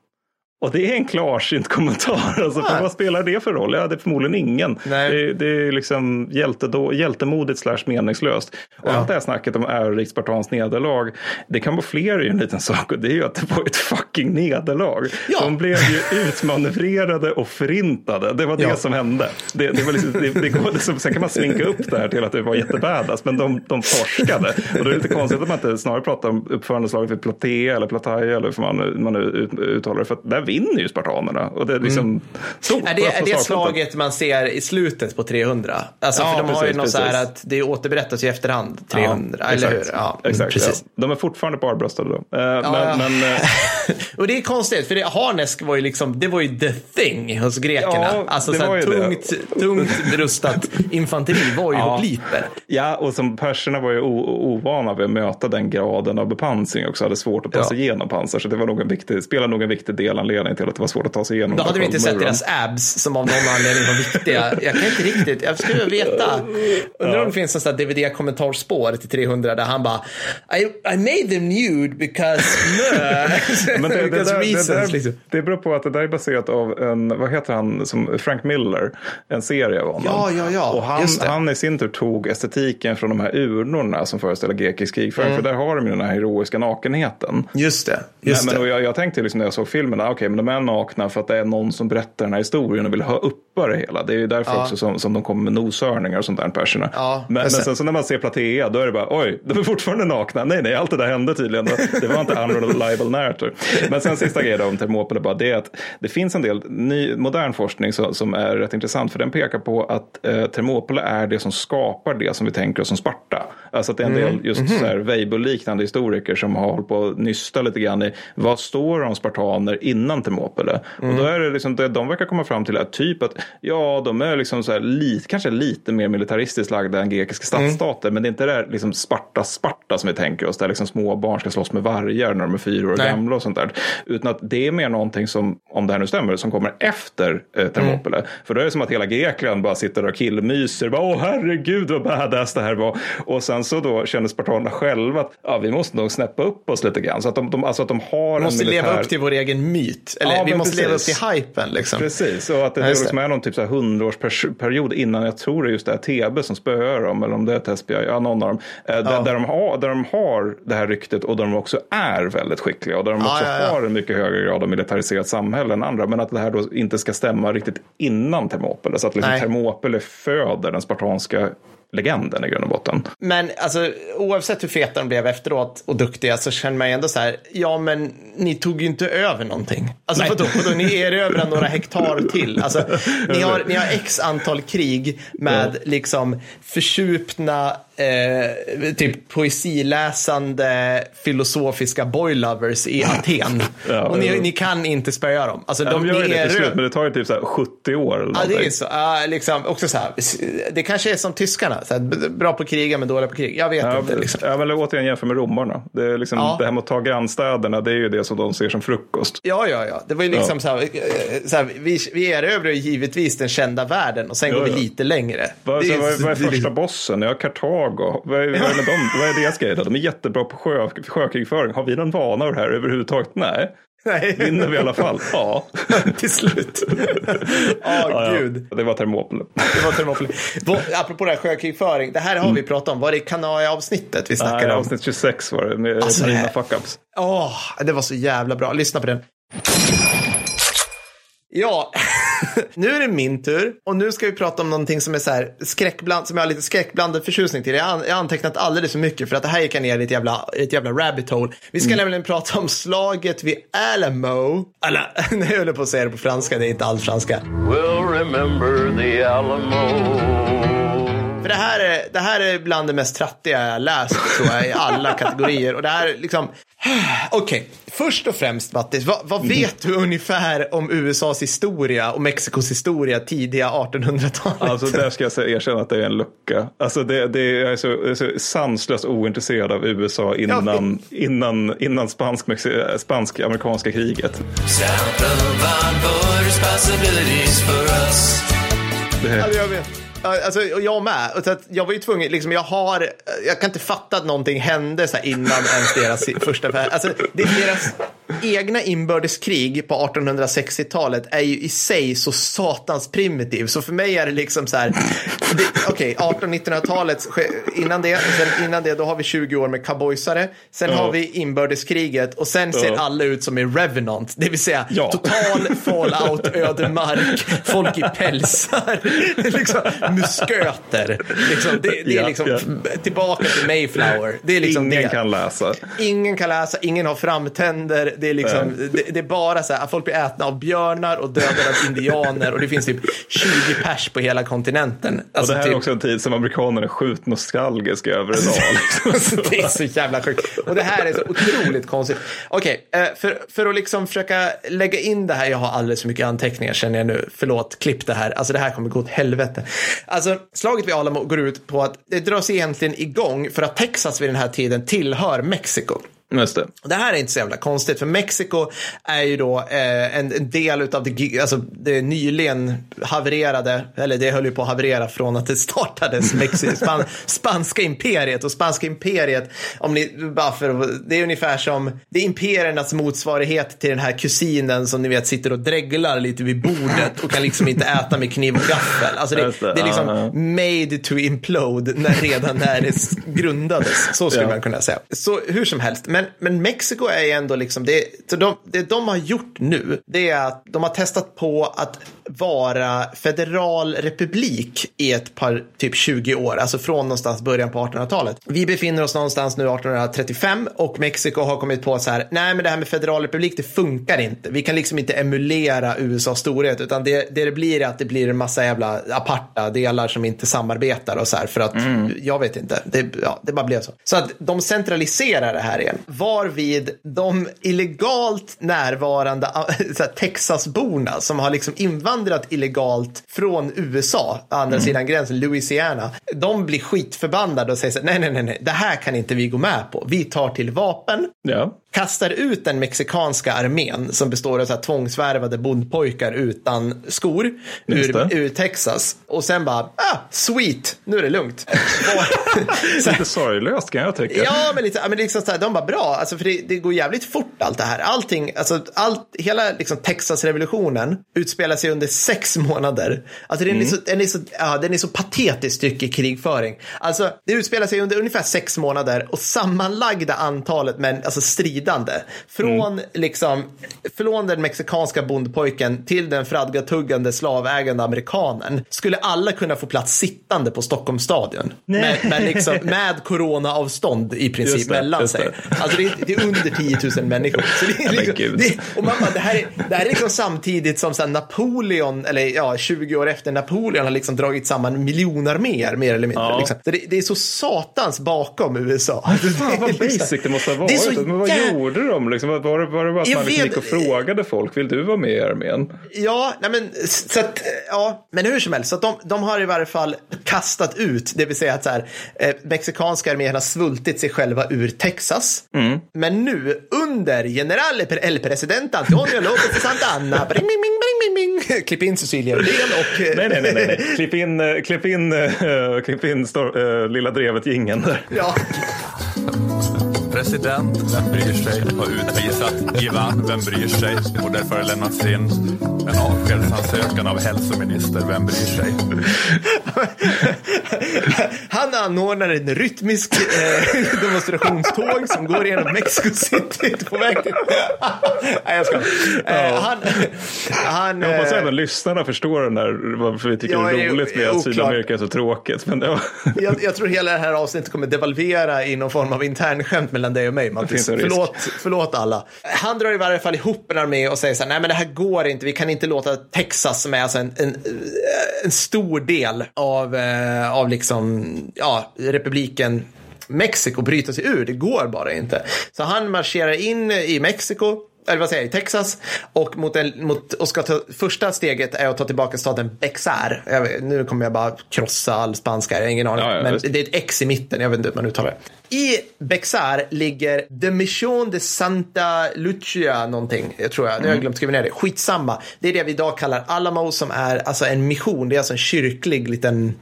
Och det är en klarsynt kommentar. Alltså, för vad spelar det för roll? Ja, det är förmodligen ingen. Nej. Det, det är liksom hjältedå, hjältemodigt slash meningslöst. Och allt det här snacket om ärorikt spartanskt nederlag, det kan vara fler i en liten sak och det är ju att det var ett fucking nederlag. Ja. De blev ju utmanövrerade och förintade. Det var det Ja. som hände. Det, det var liksom, det, det går, liksom, sen kan man slinka upp det här till att det var jättebadass, men de, de torskade. Och då är det lite konstigt att man inte snarare pratar om uppförandeslaget vid Platea eller Plataea eller hur man, man uttalar det, för att där vinner ju spartanerna. Och det är liksom stort. Är det, är det slaget man ser i slutet på 300? Alltså, Ja, för de har ju precis, något så här precis. att det återberättas i efterhand, 300, Ja, eller hur? exakt. Ja, mm, exakt precis. Ja. De är fortfarande barbröstade då. Eh, Ja, men, ja. men, eh, Och det är konstigt, för det, Harnesk var ju liksom, det var ju the thing hos grekerna. Ja, alltså det så här, det. tungt, tungt rustat infanteri var ju Ja. hopliper. Ja, och som perserna var ju o- ovana vid att möta den graden av bepansring också. Hade svårt att ta Ja. sig igenom pansar. Så det var nog en viktig, spelade nog en viktig delanledning till att det var svårt att ta sig igenom. Då hade vi inte sett deras abs som av någon anledning var viktiga. Jag kan inte riktigt, jag skulle vilja veta. Undrar om det finns en sån där DVD-kommentarspår till 300 där han bara I, I made them nude because, Men det, det, because där, det, där, liksom. det beror på att det där är baserat av en, vad heter han, som Frank Miller, en serie av honom. Ja, ja, ja, Och han, han i sin tur tog estetiken från de här urnorna som föreställer grekisk krigföring. Mm. För där har de ju den här heroiska nakenheten. Just det. Just Nej, men, och jag, jag tänkte liksom när jag såg filmen, ah, okej, men de är nakna för att det är någon som berättar den här historien och vill ha uppa det hela. Det är ju därför Ja. också som, som de kommer med noshörningar och sånt där, perserna. Ja, men, men sen så när man ser Platea, då är det bara, oj, de är fortfarande nakna. Nej, nej, allt det där hände tydligen. Det var inte unreliable narrator. Men sen sista grejen om Thermopylae, bara det är att det finns en del ny, modern forskning som, som är rätt intressant, för den pekar på att eh, Thermopylae är det som skapar det som vi tänker oss som Sparta. Alltså att det är en del just så här Weibull-liknande historiker som har hållit på att nysta lite grann i vad står om spartaner innan Thermopylae? Och då är det liksom, det de verkar komma fram till är typ att Ja, de är liksom så här, lite, kanske lite mer militaristiskt lagda än grekiska stadsstater. Men det är inte det där liksom Sparta-Sparta som vi tänker oss. Där liksom små barn ska slåss med vargar när de är fyra år Nej. gamla och sånt där. Utan att det är mer någonting som, om det här nu stämmer, som kommer efter eh, Thermopyle. För då är det som att hela Grekland bara sitter och killmyser. Bara, Åh herregud vad badass det här var. Och sen så då känner spartanerna själva att ja, vi måste nog snäppa upp oss lite grann. Så att de, de, alltså att de har måste en militär... leva upp till vår egen myt. Eller Ja, vi måste leva upp till precis. hypen liksom. Precis, och att det, Ja, liksom det. är någon typ så här hundraårsperiod innan jag tror det är just det här TB som spöar dem, eller om det är ett SBI, ja någon av dem. Eh, där, där, de har, där de har det här ryktet och där de också är väldigt skickliga och där de Ja, också ja, ja. har en mycket högre grad av militariserat samhälle än andra. Men att det här då inte ska stämma riktigt innan Thermopyle, så att liksom Nej. Thermopyle föder den spartanska legenden i grund och botten. Men alltså, oavsett hur feta de blev efteråt och duktiga så känner man ju ändå så här, ja men ni tog ju inte över någonting. Alltså vadå, vadå, ni erövrar några hektar till. Alltså, ni, har, ni har x antal krig med liksom försupna eh, typ poesiläsande filosofiska boylovers i Aten. Ja, och ni, ni kan inte spöa dem. Alltså, Ja, de, de gör det till slut, men det tar ju typ så här 70 år eller Ja, någonting. det är så. Ja, liksom, också så här, det kanske är som tyskarna. Så här, bra på kriga men dåliga på krig. Jag vet Ja, inte. Liksom. ja, men återigen jämför med romarna. Det, är liksom, Ja. det här med att ta grannstäderna, det är ju det som de ser som frukost. Ja, ja, ja. Det var ju liksom så här, eh, så här vi, vi erövrar givetvis den kända världen och sen går vi lite längre. Vad, är- är första bossen? Ja, Kartago. Vad är, vad är, med dem? vad är deras grej? De är jättebra på sjö, sjökrigföring. Har vi någon vana av det här överhuvudtaget? Nej. Nej. Vinner vi i alla fall? Ja. Till slut. Åh, ja, ja. gud. Det var Thermopyle. Det var Thermopyle. Apropå det här sjökrigföring, det här har vi pratat om. Var det Kanaja-avsnittet vi Nej, snackade om? avsnitt 26 var det med Alltså, här- fuck-ups. Åh, det var så jävla bra. Lyssna på den. Ja, nu är det min tur och nu ska vi prata om någonting som är så här skräckbland, som jag har lite skräckblandad förtjusning till. Jag har, jag har antecknat alldeles för mycket för att det här gick jag ner i ett jävla, ett jävla rabbit hole. Vi ska nämligen prata om slaget vid Alamo. Alla, nu höll jag på att säga det på franska, det är inte alls franska. will remember the Alamo. För det här, är, det här är bland det mest trattiga jag läst tror jag i alla kategorier. Och det här är liksom, okej, först och främst Mattis, vad, vad vet du ungefär om USAs historia och Mexikos historia tidiga 1800-talet? Alltså där ska jag säga, erkänna att det är en lucka. Alltså det, det är, jag, är så, jag är så sanslöst ointresserad av USA innan, innan, innan spansk, Mexi- spansk-amerikanska kriget. South of Von responsibilities for us. Det, Alltså, jag vet. Alltså, jag med. Så att jag var ju tvungen, liksom, jag har, jag kan inte fatta att någonting hände så innan ens deras första affär. Alltså, det, deras egna inbördeskrig på 1860-talet är ju i sig så satans primitiv. Så för mig är det liksom så här, okej, 1800-1900-talet, innan det, sen innan det, då har vi 20 år med cowboysare. Sen har vi inbördeskriget och sen ser Ja. alla ut som i Revenant, det vill säga Ja. total fallout, ödemark, folk i pälsar, liksom, musköter. Liksom, det, det är liksom tillbaka till Mayflower. Det är liksom ingen det. kan läsa. Ingen kan läsa, ingen har framtänder. Det är, liksom, det, det är bara så här att folk blir ätna av björnar och dödade av indianer och det finns typ 20 pers på hela kontinenten. Och Alltså, det här typ, är också en tid som amerikanerna är sjukt nostalgiska över idag. Liksom. Det är så jävla sjukt. Och det här är så otroligt konstigt. Okej, eh, för, för att liksom försöka lägga in det här. Jag har alldeles för mycket anteckningar känner jag nu. Förlåt, klipp det här. Alltså det här kommer gå åt helvete. Alltså, slaget vid Alamo går ut på att det dras egentligen igång för att Texas vid den här tiden tillhör Mexiko. Just det. Det här är inte så jävla konstigt, för Mexiko är ju då eh, en, en del av det, alltså, det nyligen havererade, eller det höll ju på att haverera från att det startades, Mexi, span, spanska imperiet. Och spanska imperiet, om ni, bara för, det är ungefär som, det är imperiernas motsvarighet till den här kusinen som ni vet sitter och dreglar lite vid bordet och kan liksom inte äta med kniv och gaffel. Alltså det, det, det är liksom made to implode när, redan när det grundades. Så skulle Ja. man kunna säga. Så hur som helst, men, men Mexiko är ju ändå liksom, det, så de, det de har gjort nu, det är att de har testat på att vara federal republik i ett par, typ 20 år, alltså från någonstans början på 1800-talet. Vi befinner oss någonstans nu 1835 och Mexiko har kommit på så här, nej men det här med federal republik, det funkar inte. Vi kan liksom inte emulera USAs storhet, utan det, det det blir är att det blir en massa jävla aparta delar som inte samarbetar och så här, för att, jag vet inte, det, ja, det bara blev så. Så att de centraliserar det här igen, varvid de illegalt närvarande Texasborna som har liksom invandrat invandrat illegalt från USA, andra sidan gränsen, Louisiana. De blir skitförbannade och säger så här, nej, nej, nej, nej, det här kan inte vi gå med på. Vi tar till vapen. Ja. Kastar ut den mexikanska armén som består av så här tvångsvärvade bondpojkar utan skor ur, ur Texas. Och sen bara, ah, sweet, nu är det lugnt. Så Lite sorglöst kan jag tycka. Ja, men, lite, men liksom så här, de bara bra, alltså, för det, det går jävligt fort allt det här. Allting, alltså, allt, hela liksom, Texas-revolutionen utspelar sig under sex månader. Alltså, den, är så, den, är så, ja, den är så patetiskt mycket krigföring. Alltså, det utspelar sig under ungefär sex månader och sammanlagda antalet men, alltså, stridande från, liksom, från den mexikanska bondpojken till den fradgatuggande slavägande amerikanen skulle alla kunna få plats sittande på Stockholms stadion. Med, med, liksom, med coronaavstånd i princip Just det, mellan sig. det. Alltså det är, det är under 10 000 människor. Så det är liksom, det, och man bara, det, här är, det här är liksom samtidigt som så Napoleon, eller ja, 20 år efter Napoleon har liksom dragit samman miljonarméer mer eller mindre. Ja. Liksom. Det, det är så satans bakom USA. Fan vad basic det måste ha Det är varit. så Men vad jä- gjorde de? Liksom, var, det- var det bara att Jag man liksom gick och frågade folk? Vill du vara med i armén? Ja, nej men, så att, ja, men hur som helst, så att de, de har i varje fall kastat ut, det vill säga att så här, eh, mexikanska armén har svultit sig själva ur Texas. Men nu under general el president Antonio López de Santa Anna, bring, bring, bing. klipp in Cecilia Uddén och... eh, Nej, nej, nej. nej. Klipp in, eh, klipp in, eh, klipp in stor, eh, Lilla drevet jingeln där. Ja, President, vem bryr sig, har utvisat Ivan, vem bryr sig? Och därför har lämnats in en avskedsansökan av hälsominister, vem bryr sig? han anordnar en rytmisk eh, demonstrationståg som går genom Mexico City på väg till... nej, jag ska. Eh, han... han Jag hoppas eh, även lyssnarna förstår den här, varför vi tycker Ja, det det är roligt med att. Sydamerika är så tråkigt. Men det var... jag, jag tror hela det här avsnittet kommer devalvera i någon form av internskämt mellan dig och mig, Mattis. Förlåt, förlåt alla. Han drar i varje fall ihop en armé och säger så här, nej men det här går inte, vi kan inte låta Texas som är alltså en, en, en stor del av, eh, av liksom, ja, republiken Mexiko bryta sig ur, det går bara inte. Så han marscherar in i Mexiko, eller vad säger jag, i Texas och, mot en, mot, och ska ta, första steget är att ta tillbaka staden Bexar. Vet, nu kommer jag bara krossa all spanska, jag har ingen aning. Ja, ja, men visst. det är ett X i mitten, jag vet inte hur man uttalar det. I Bexar ligger The Mission de Santa Lucia någonting, jag tror jag. Nu har jag glömt skriva ner det. Skitsamma. Det är det vi idag kallar Alamo som är alltså en mission. Det är alltså en kyrklig liten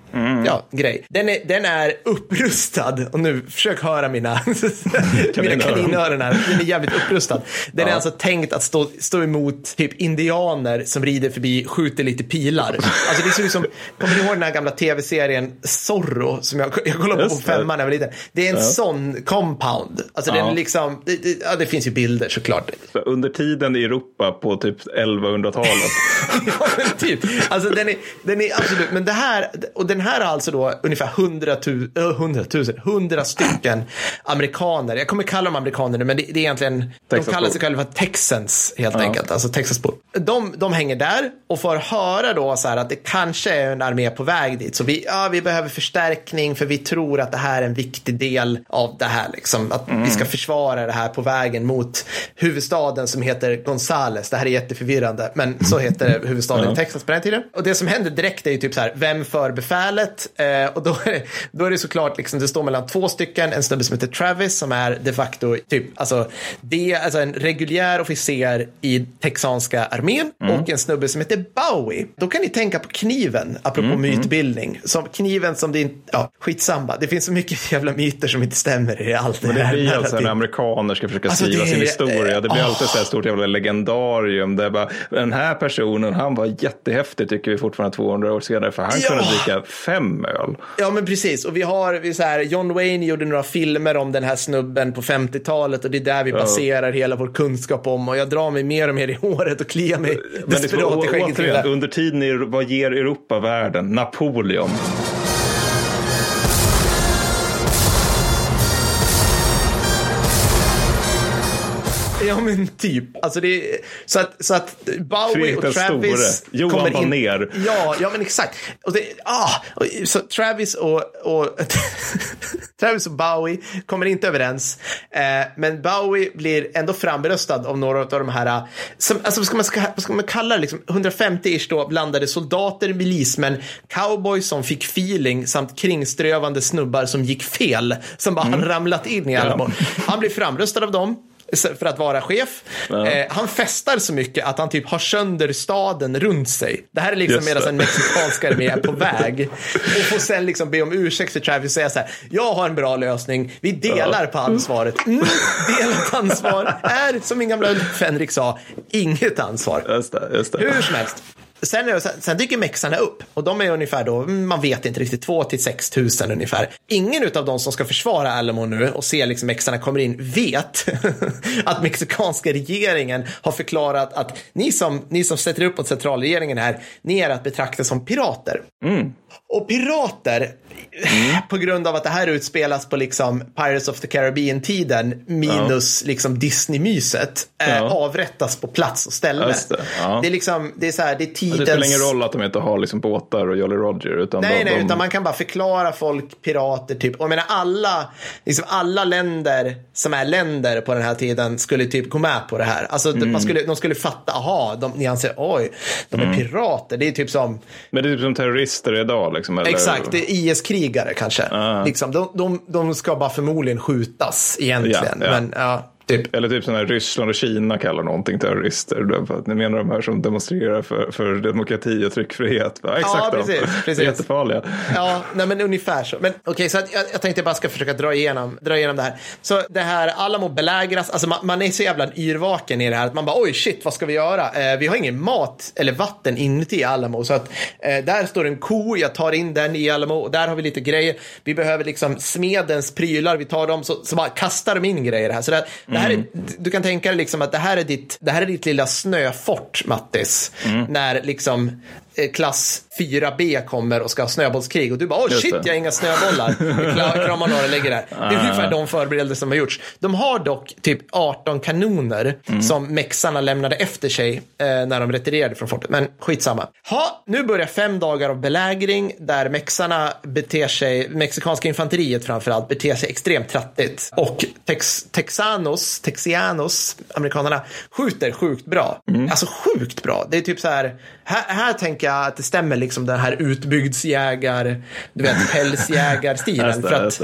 ja, grej. Den är, den är upprustad och nu försök höra mina, mina Kaninöron. här. Den är jävligt upprustad. Den är Ja. alltså tänkt att stå, stå emot typ indianer som rider förbi, skjuter lite pilar. Alltså det ser ut som, kommer ni ihåg den här gamla tv-serien Zorro som jag, jag kollade på på femman när jag var liten. Det är en sån compound. Alltså den Ja. är liksom, det, det, ja, det finns ju bilder såklart. Under tiden i Europa på typ 1100-talet. ja, men typ. Alltså den är, den är absolut, men det här, och den här har alltså då ungefär 100 000, äh, 100 000, 100 stycken amerikaner. Jag kommer kalla dem amerikaner nu, men det, det är egentligen, de Texasbor. kallar sig själva Texans helt enkelt, alltså Texasbor. De, de hänger där och får höra då så här att det kanske är en armé på väg dit, så vi, ja, vi behöver förstärkning för vi tror att det här är en viktig del av det här, liksom, att vi ska försvara det här på vägen mot huvudstaden som heter Gonzales. Det här är jätteförvirrande, men så heter huvudstaden i Texas på den tiden. Och det som händer direkt är ju typ så här, vem för befälet? Eh, och då är, det, då är det såklart, liksom, det står mellan två stycken, en snubbe som heter Travis som är de facto typ, alltså, det, alltså en reguljär officer i texanska armén och en snubbe som heter Bowie. Då kan ni tänka på kniven, apropå mytbildning. Som kniven som det inte, ja, skitsamma. Det finns så mycket jävla myter som inte stämmer i allt det Men det här blir alltså när amerikaner ska försöka Alltså, skriva det sin historia. Det blir eh, alltid så här stort jävla legendarium. Där bara, den här personen, han var jättehäftig tycker vi fortfarande 200 år senare. För han Ja. kunde dricka fem öl. Ja men precis och vi har vi så här, John Wayne gjorde några filmer om den här snubben på 50-talet och det är där vi baserar hela vår kunskap om och jag drar mig mer och mer i håret och kliar mig Men det desperat i skägget. det återigen, där. under tiden, i, vad ger Europa världen? Napoleon. Ja men typ. Alltså det är, så, att, så att Bowie och Travis store. Johan kommer in. ner. Ja, ja men exakt. Och det, ah, och, så Travis och, och Travis och Bowie kommer inte överens. Eh, men Bowie blir ändå framröstad av några av de här, som, alltså vad ska man, vad ska man kalla det, liksom, 150-ish då blandade soldater, milismän, cowboys som fick feeling samt kringströvande snubbar som gick fel, som bara har ramlat in i Alamo. Han blir framröstad av dem för att vara chef. Eh, han festar så mycket att han typ har sönder staden runt sig. Det här är liksom medan en mexikansk armé är på väg. Och får sen liksom be om ursäkt för Travis och säga så här. Jag har en bra lösning. Vi delar på ansvaret. Mm, delat ansvar är, som min gamla Fenrik sa, inget ansvar. Just det, just det. Hur som helst. Sen, sen- dyker mexarna upp och de är ungefär då, man vet inte riktigt, 2 till 6 tusen ungefär. Ingen av de som ska försvara Alamo nu och se liksom mexarna kommer in vet att mexikanska regeringen har förklarat att ni som, ni som sätter upp mot centralregeringen här, ni är att betrakta som pirater. Mm. Och pirater, på grund av att det här utspelas på liksom Pirates of the Caribbean-tiden minus liksom Disney-myset, eh, Ja. avrättas på plats och ställe. Det, ja. det är liksom, det är så här, det är tidens... Det spelar ingen roll att de inte har liksom båtar och Jolly Roger. Utan Nej, de, nej, de... utan man kan bara förklara folk pirater typ. Och jag menar alla, liksom alla länder som är länder på den här tiden skulle typ gå med på det här. Alltså Mm. man skulle, de skulle fatta, aha, de, ni anser, oj, de Mm. är pirater. Det är typ som, Men det är typ som terrorister idag. Liksom, eller... exakt, det är IS-krigare kanske. Ah. Liksom, de, de, de ska bara förmodligen skjutas egentligen. Ja, ja. Men ja, typ. Eller typ när Ryssland och Kina kallar någonting terrorister. Ni menar de här som demonstrerar för, för demokrati och tryckfrihet. Ja, exakt de. precis, precis. Det är jättefarliga. Ja, nej men ungefär så. Men okej, så att jag, jag tänkte bara ska försöka dra igenom, dra igenom det här. Så det här, Alamo belägras, alltså man, man är så jävla yrvaken i det här att man bara oj shit, vad ska vi göra? Eh, vi har ingen mat eller vatten inuti Alamo. Så att eh, där står en ko, jag tar in den i Alamo och där har vi lite grejer. Vi behöver liksom smedens prylar, vi tar dem så, så bara kastar de in grejer här. Så det, det här är, du kan tänka dig liksom att det här är ditt, det här är ditt lilla snöfort, Mattis. När liksom eh, klass 4B kommer och ska ha snöbollskrig och du bara, åh Just shit, jag har inga snöbollar. Kramar några och lägger där. Det är ungefär de förberedelser som har gjorts. De har dock typ 18 kanoner som mexarna lämnade efter sig eh, när de retirerade från fortet. Men skitsamma. Ha, nu börjar fem dagar av belägring där mexarna beter sig, mexikanska infanteriet framförallt, beter sig extremt trattigt. Och tex, texanos, texianos, amerikanerna, skjuter sjukt bra. Alltså sjukt bra. Det är typ så här, här, här tänker jag att det stämmer liksom den här utbygdsjägar, du vet pälsjägarstilen. För att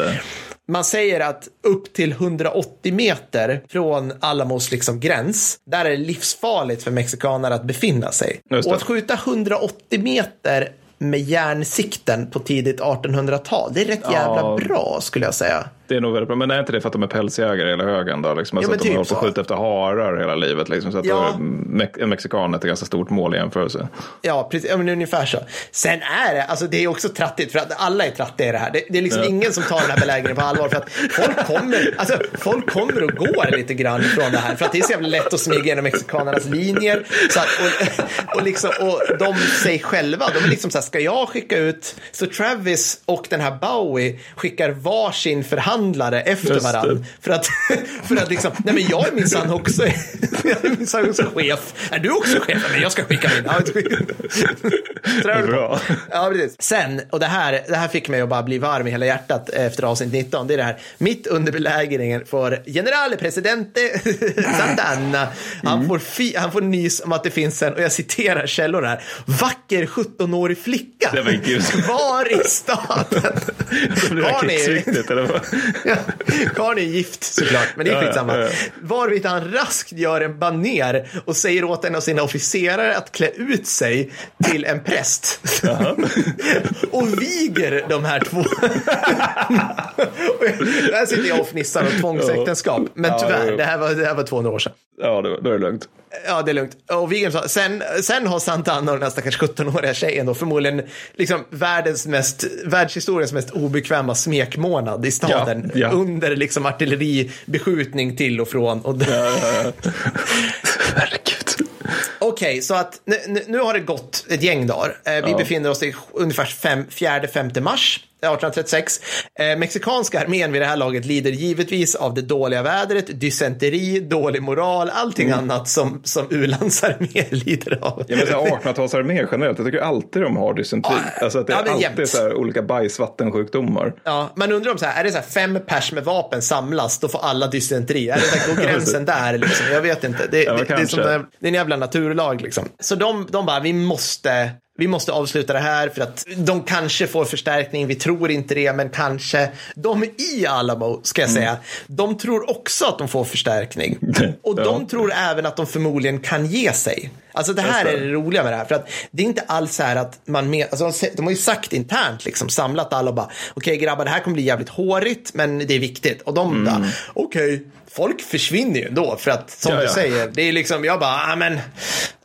man säger att upp till 180 meter från Alamos liksom gräns, där är det livsfarligt för mexikaner att befinna sig. Och att skjuta 180 meter med järnsikten på tidigt 1800-tal, det är rätt jävla Ja. bra skulle jag säga. Det är nog väldigt bra. Men är inte det för att de är pälsjägare hela högen då? Liksom? Alltså men att de typ har hållit på att skjuta efter harar hela livet. Liksom, så att Ja. är en mexikan ett ganska stort mål i jämförelse. Ja, precis, ja, men ungefär så. Sen är det, alltså det är också trattigt för att alla är trattiga i det här. Det, det är liksom ingen som tar den här belägringen på allvar för att folk kommer, alltså folk kommer och går lite grann från det här för att det är så jävla lätt att smyga genom mexikanernas linjer. Så att, och, och, liksom, och de sig själva, de är liksom så här, ska jag skicka ut, så Travis och den här Bowie skickar varsin förhandlare efter det. varandra. För att, för att liksom, nej men jag är minsann också, jag är minsann också chef. Är du också chef? Men jag ska skicka min. Ja? Bra. Ja, precis. Sen, och det här, det här fick mig att bara bli varm i hela hjärtat efter avsnitt 19. Det är det här, mitt under belägringen får generale presidente Santana, han, får fi, han får nys om att det finns en, och jag citerar källor här, vacker 17-årig flicka men gud. kvar i staden. Det är- krigsviktigt, eller vad? Karln är gift såklart, men det är ja, skitsamma. ja, ja. Varvid han raskt gör en baner och säger åt en av sina officerare att klä ut sig till en präst. och viger de här två. Där sitter jag och fnissar om tvångsäktenskap. Men tyvärr, det här var, det här var 200 år sedan. Ja, då är det lugnt. Ja, det är lugnt. Och sa, sen, sen har Santana och den här stackars 17-åriga tjejen då förmodligen liksom världens mest, världshistoriens mest obekväma smekmånad i staden. Ja, ja. Under liksom artilleribeskjutning till och från. Och Herregud. Okej, så att nu, nu- har det gått ett gäng dagar. Eh, vi Ja. befinner oss i ungefär 4-5 mars. 1836. Eh, mexikanska armén vid det här laget lider givetvis av det dåliga vädret, dysenteri, dålig moral, allting annat som, som u-landsarméer lider av. Jag menar 1800-talsarmé generellt, jag tycker alltid de har dysenteri. Ja, alltså att det är ja, men alltid så här olika bajsvattensjukdomar. Ja, man undrar om så här, är det så här fem pers med vapen samlas, då får alla dysenteri. Är det där, går gränsen där liksom? Jag vet inte. Det, Ja, det, det, är som det är en jävla naturlag liksom. Så de, de bara, vi måste, vi måste avsluta det här för att de kanske får förstärkning, vi tror inte det, men kanske. De i Alamo, ska jag säga, de tror också att de får förstärkning. Och de tror även att de förmodligen kan ge sig. Alltså det här är det. roliga med det här. För att det är inte alls så här att man med, alltså de har ju sagt internt, liksom samlat alla och bara, okej grabbar, det här kommer bli jävligt hårigt, men det är viktigt. Och de bara, okej, folk försvinner ju ändå. För att, som Ja, du ja. säger, det är liksom, jag bara, ah men,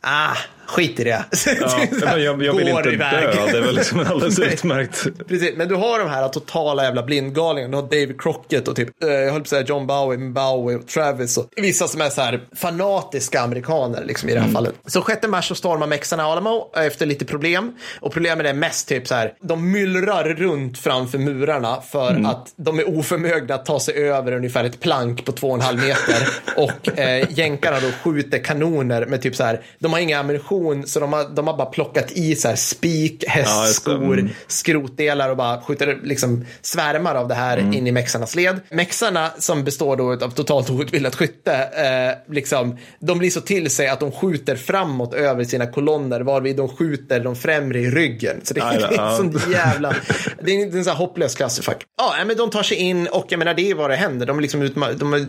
ah, skit i det. Ja, men jag, jag vill inte iväg. dö, det är väl liksom alldeles utmärkt. Precis, men du har de här totala jävla blindgalningarna. Du har David Crockett och typ, eh, jag höll på att säga John Bowie, men Bowie och Travis och vissa som är så här fanatiska amerikaner liksom i det här fallet. Så 6 mars så stormar mexarna Alamo efter lite problem. Och problemet är mest typ så här, de myllrar runt framför murarna för att de är oförmögna att ta sig över ungefär ett plank på två och en halv meter. och eh, jänkarna då skjuter kanoner med typ så här, de har ingen ammunition så de har, de har bara plockat i så här spik, Ja, hästskor, Mm. skrotdelar och bara skjuter liksom svärmar av det här Mm. in i mexarnas led. Mexarna som består då av totalt outbildat skytte, eh, liksom, de blir så till sig att de skjuter framåt över sina kolonner varvid de skjuter de främre i ryggen. Så det är, ja. en sån jävla, det är en, det är en sån här hopplös clusterfuck. Ja, men de tar sig in och jag menar det är vad det händer. De är liksom utma- de är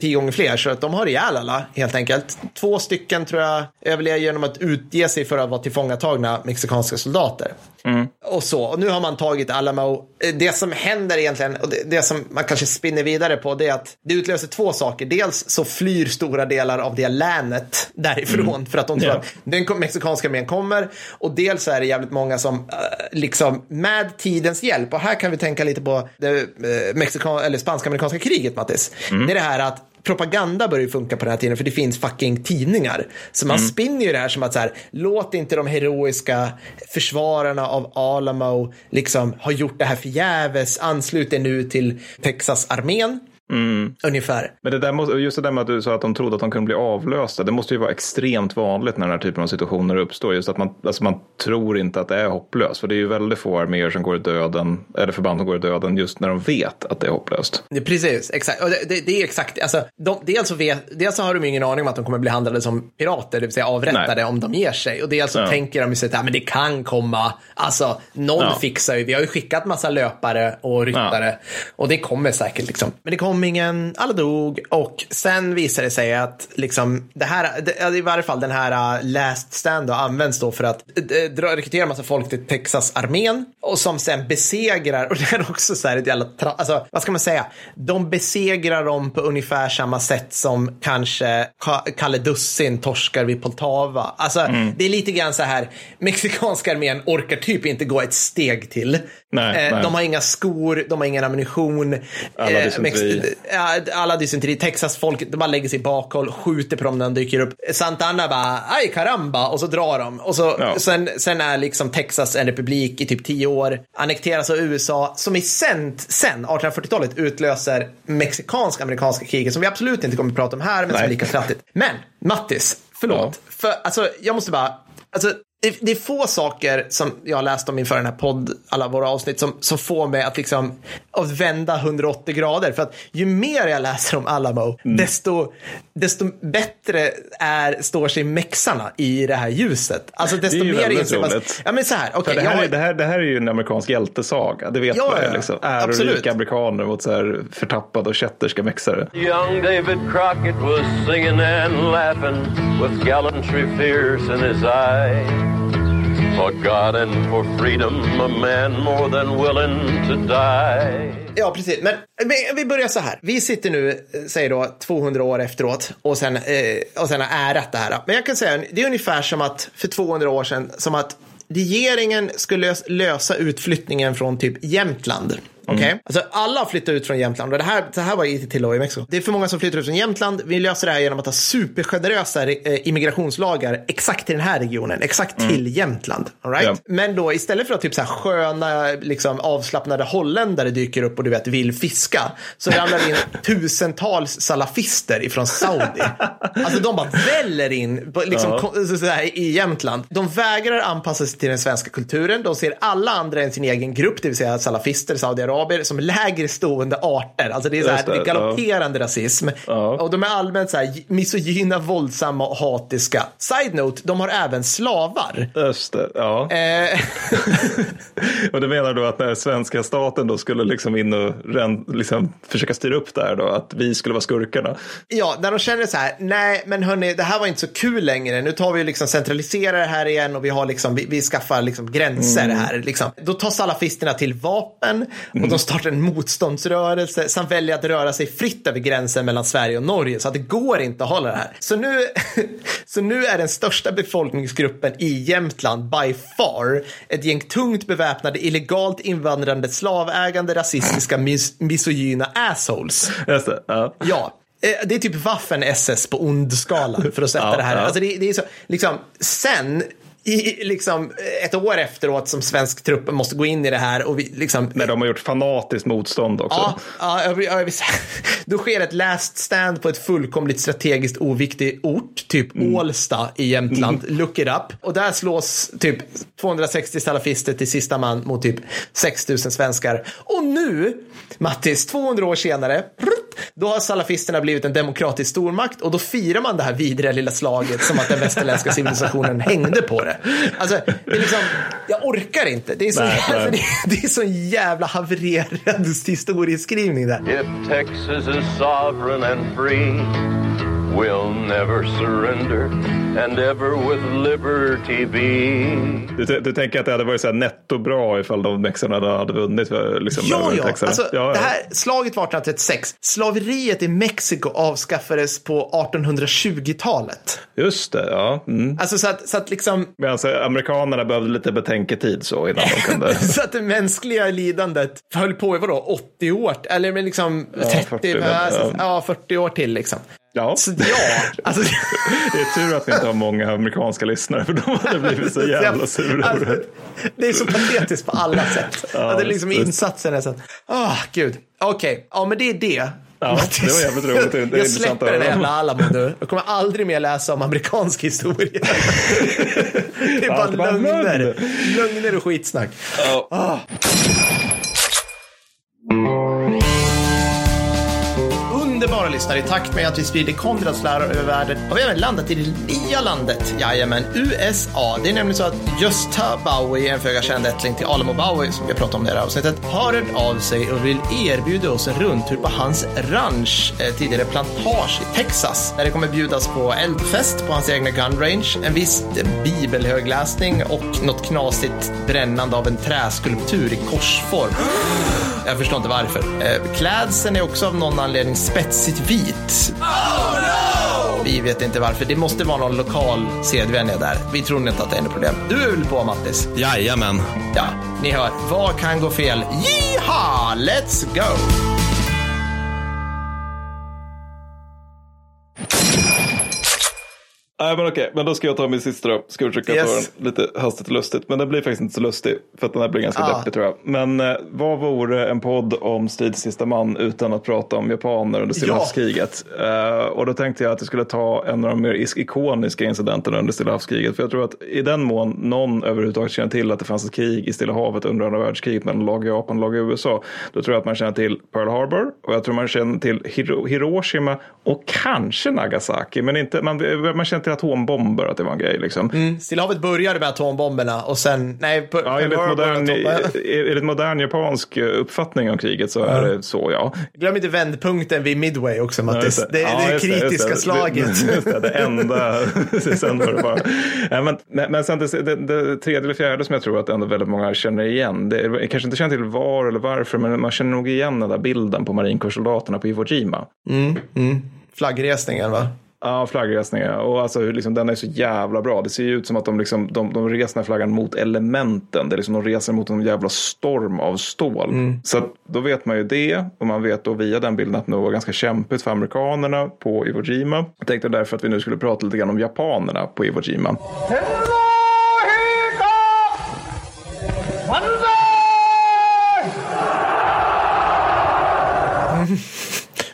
tio gånger fler så att de har ihjäl alla helt enkelt. Två stycken tror jag överlever genom att utge sig för att vara tillfångatagna mexikanska soldater. Och så, och nu har man tagit Alamo. Eh, Det som händer egentligen, och det, det som man kanske spinner vidare på, det är att det utlöser två saker. Dels så flyr stora delar av det länet därifrån för att de tror Ja. att den mexikanska armén kommer. Och dels är det jävligt många som, eh, liksom med tidens hjälp, och här kan vi tänka lite på det uh, mexikan- eller spansk-amerikanska kriget, Mattis. Det är det här att propaganda börjar ju funka på den här tiden för det finns fucking tidningar. Så man spinner ju det här som att så här, låt inte de heroiska försvararna av Alamo liksom ha gjort det här förgäves, anslut er nu till Texas-armén. Ungefär. Men det där måste, just det där med att du sa att de trodde att de kunde bli avlösta. Det måste ju vara extremt vanligt när den här typen av situationer uppstår. Just att man, alltså man tror inte att det är hopplöst. För det är ju väldigt få arméer som går i döden, eller förband som går i döden just när de vet att det är hopplöst. Det, precis, exakt. Och det, det, det är exakt, alltså, de, dels, så vet, dels så har de ingen aning om att de kommer bli handlade som pirater, det vill säga avrättade Nej. om de ger sig. Och dels så Ja. tänker de ju sig att ja, men det kan komma, alltså någon Ja. fixar ju, vi har ju skickat massa löpare och ryttare och det kommer säkert liksom. Men det kom ingen, alla dog och sen visar det sig att liksom det här, det, i varje fall den här uh, last stand då, används då för att uh, dra, rekrytera massa folk till Texas-armén och som sen besegrar, och det är också så här ett jävla, tra- alltså vad ska man säga, de besegrar dem på ungefär samma sätt som kanske Ka- Kalle Dussin torskar vid Poltava. Alltså Mm. det är lite grann så här, mexikanska armén orkar typ inte gå ett steg till. Nej, Eh, nej. De har inga skor, de har ingen ammunition. Alla Eh, dysenteri. Mex- ja, alla dysenteri. Texas folk, de bara lägger sig i bakhåll, skjuter på dem när de dyker upp. Santana bara, aj karamba, och så drar de. Och så, Ja. sen, sen är liksom Texas en republik i typ tio år, annekteras av USA, som i sen, sen 1840-talet utlöser mexikansk-amerikanska kriget, som vi absolut inte kommer att prata om här, men som är Nej. lika kraftigt. Men, Mattis, förlåt. För, alltså, jag måste bara, alltså, det, det är få saker som jag har läst om inför den här podd, alla våra avsnitt, som, som får mig att liksom att vända 180 grader. För att ju mer jag läser om Alamo, desto, desto bättre är, står sig mexarna i det här ljuset. Alltså desto Det är ju mer väldigt inser man... Ja men så här. För det, jag här, har- är- det, här, det här är ju en amerikansk hjältesaga. Det vet Ja, man ju. ja, Liksom. Ärorika amerikaner mot så här förtappade och kätterska mexare. Young David Crockett was singing and laughing with gallantry fierce in his eye. For God and for freedom, a man more than willing to die. Ja, precis. Men, men vi börjar så här. Vi sitter nu, säg säger då 200 år efteråt och sen, eh, och sen har ärat det här. Men jag kan säga, det är ungefär som att för 200 år sedan, som att regeringen skulle lösa utflyttningen från typ Jämtland. Okej? Alltså alla har flyttat ut från Jämtland och det här, det här var i till och i Mexiko. Det är för många som flyttar ut från Jämtland. Vi löser det här genom att ha supergenerösa eh, immigrationslagar exakt till den här regionen, exakt till Jämtland. All right? Ja. Men då istället för att typ så här sköna, liksom, avslappnade holländare dyker upp och du vet vill fiska, så ramlar det in tusentals salafister ifrån Saudi. Alltså de bara väller in liksom, Ja. ko- så här, i Jämtland. De vägrar anpassa sig till den svenska kulturen. De ser alla andra än sin egen grupp, det vill säga salafister, saudiarabier, som lägre stående arter. Alltså det är, så här, det, galopperande rasism. Ja. Och de är allmänt så här, misogyna, våldsamma och hatiska. Side note, de har även slavar. Just det, ja. Eh, Och du menar då att när svenska staten då skulle liksom in och ren, liksom försöka styra upp det här då, att vi skulle vara skurkarna? Ja, när de känner så här, nej men hörni, det här var inte så kul längre. Nu tar vi liksom centraliserar det här igen och vi, har liksom, vi, vi skaffar liksom gränser här. Liksom. Då tar salafisterna till vapen och de startar en motståndsrörelse samt väljer att röra sig fritt över gränsen mellan Sverige och Norge. Så att det går inte att hålla det här. Så nu, så nu är den största befolkningsgruppen i Jämtland by far ett gäng tungt beväpnade, illegalt invandrande, slavägande, rasistiska, mis- misogyna assholes. Just det, ja. Eh, det är typ Waffen SS på ond-skalan för att sätta Ja, det här. ja. Alltså det, det är så, liksom, sen, i, liksom, ett år efteråt som svensk trupp måste gå in i det här och vi liksom... När de har gjort fanatiskt motstånd också. Ja, ja säga- då sker ett last stand på ett fullkomligt strategiskt oviktig ort, typ Mm. Ålsta i Jämtland. Look it up. Och där slås typ 260 salafister till sista man mot typ 6000 svenskar. Och nu, Mattis, 200 år senare, prutt, då har salafisterna blivit en demokratisk stormakt och då firar man det här vidriga lilla slaget som att den västerländska civilisationen hängde på det. Alltså, det är liksom, jag orkar inte. Det är så, Nej, jävla, nej. det, det är så jävla havererad historieskrivning där. If Texas is sovereign and free, we'll never surrender and ever with liberty be. Du, du tänker att det hade varit så här netto bra ifall de mexarna hade vunnit? Liksom, Ja, ja. Alltså, ja, ja. Det här slaget var 1836. Slaveriet i Mexiko avskaffades på 1820-talet. Just det, ja. Mm. Alltså så att, så att liksom Men alltså, amerikanerna behövde lite betänketid så innan de kunde... så att det mänskliga lidandet höll på i vadå, 80 år? Eller men liksom 30, 40, ja. ja. ja, 40 år till liksom. Ja. Så ja, alltså, Det är tur att vi inte har många amerikanska lyssnare för de hade blivit så jävla sura. över Alltså, det. är så patetiskt på alla sätt. Ja, att det är liksom insatsen är så att, ah, gud. Okej, ja men det är det. Ja, det var jävligt roligt. Det är jag släpper den jävla Alamo nu. Jag kommer aldrig mer läsa om amerikansk historia. det är bara Ja, var lögner. lögn. Lögner och skitsnack. Ah och lyssnare, i takt med att vi sprider Konrads lära över världen har vi även landat i det nya landet, jajamän, USA. Det är nämligen så att Gösta Bowie, en föga känd ättling till Alamo Bowie, som vi har pratat om i det här avsnittet, har hört av sig och vill erbjuda oss en rundtur på hans ranch, eh, tidigare plantage i Texas, där det kommer bjudas på eldfest på hans egna gun range, en viss bibelhögläsning och något knasigt brännande av en träskulptur i korsform. Jag förstår inte varför. Eh, klädseln är också av någon anledning spetsigt vit. Vi vet inte varför. Det måste vara någon lokal sedvänja där. Vi tror inte att det är något problem. Du är väl på Mattis? Jajamän. Ja, ni hör. Vad kan gå fel? Jiha! Let's go! Nej men okej, men då ska jag ta min sista då. Ska försöka Yes. ta den lite hastigt och lustigt. Men den blir faktiskt inte så lustig. För att den här blir ganska Ah. deppig tror jag. Men eh, vad vore en podd om Stridens sista man utan att prata om japaner under Stilla Ja. havskriget? Eh, och då tänkte jag att jag skulle ta en av de mer is- ikoniska incidenterna under Stilla havskriget. För jag tror att i den mån någon överhuvudtaget känner till att det fanns ett krig i Stilla havet under andra världskriget mellan lag Japan och lag USA. Då tror jag att man känner till Pearl Harbor. Och jag tror man känner till Hiro- Hiroshima och kanske Nagasaki. Men inte, man, man känner till atombomber, att det var en grej liksom. Stilla havet började med atombomberna och sen... Nej, Ja, enligt, modern, enligt modern japansk uppfattning om kriget så är det så, ja. Glöm inte vändpunkten vid Midway också, Mattis. just det, är Ja, det kritiska det. slaget. Det, det, det enda. sen var det bara. Ja, men, men, sen det, det, det tredje eller fjärde som jag tror att ändå väldigt många känner igen. Det, jag kanske inte känner till var eller varför, men man känner nog igen den där bilden på marinkårssoldaterna på Iwo Jima. Flaggresningen, va? Ja, flaggresningar. Och alltså, liksom, den är så jävla bra. Det ser ju ut som att de, liksom, de, de reser den här flaggan mot elementen. Det är liksom, de reser mot en jävla storm av stål. Så att, då vet man ju det. Och man vet då via den bilden att det var ganska kämpigt för amerikanerna på Iwo Jima. Jag tänkte därför att vi nu skulle prata lite grann om japanerna på Iwo Jima.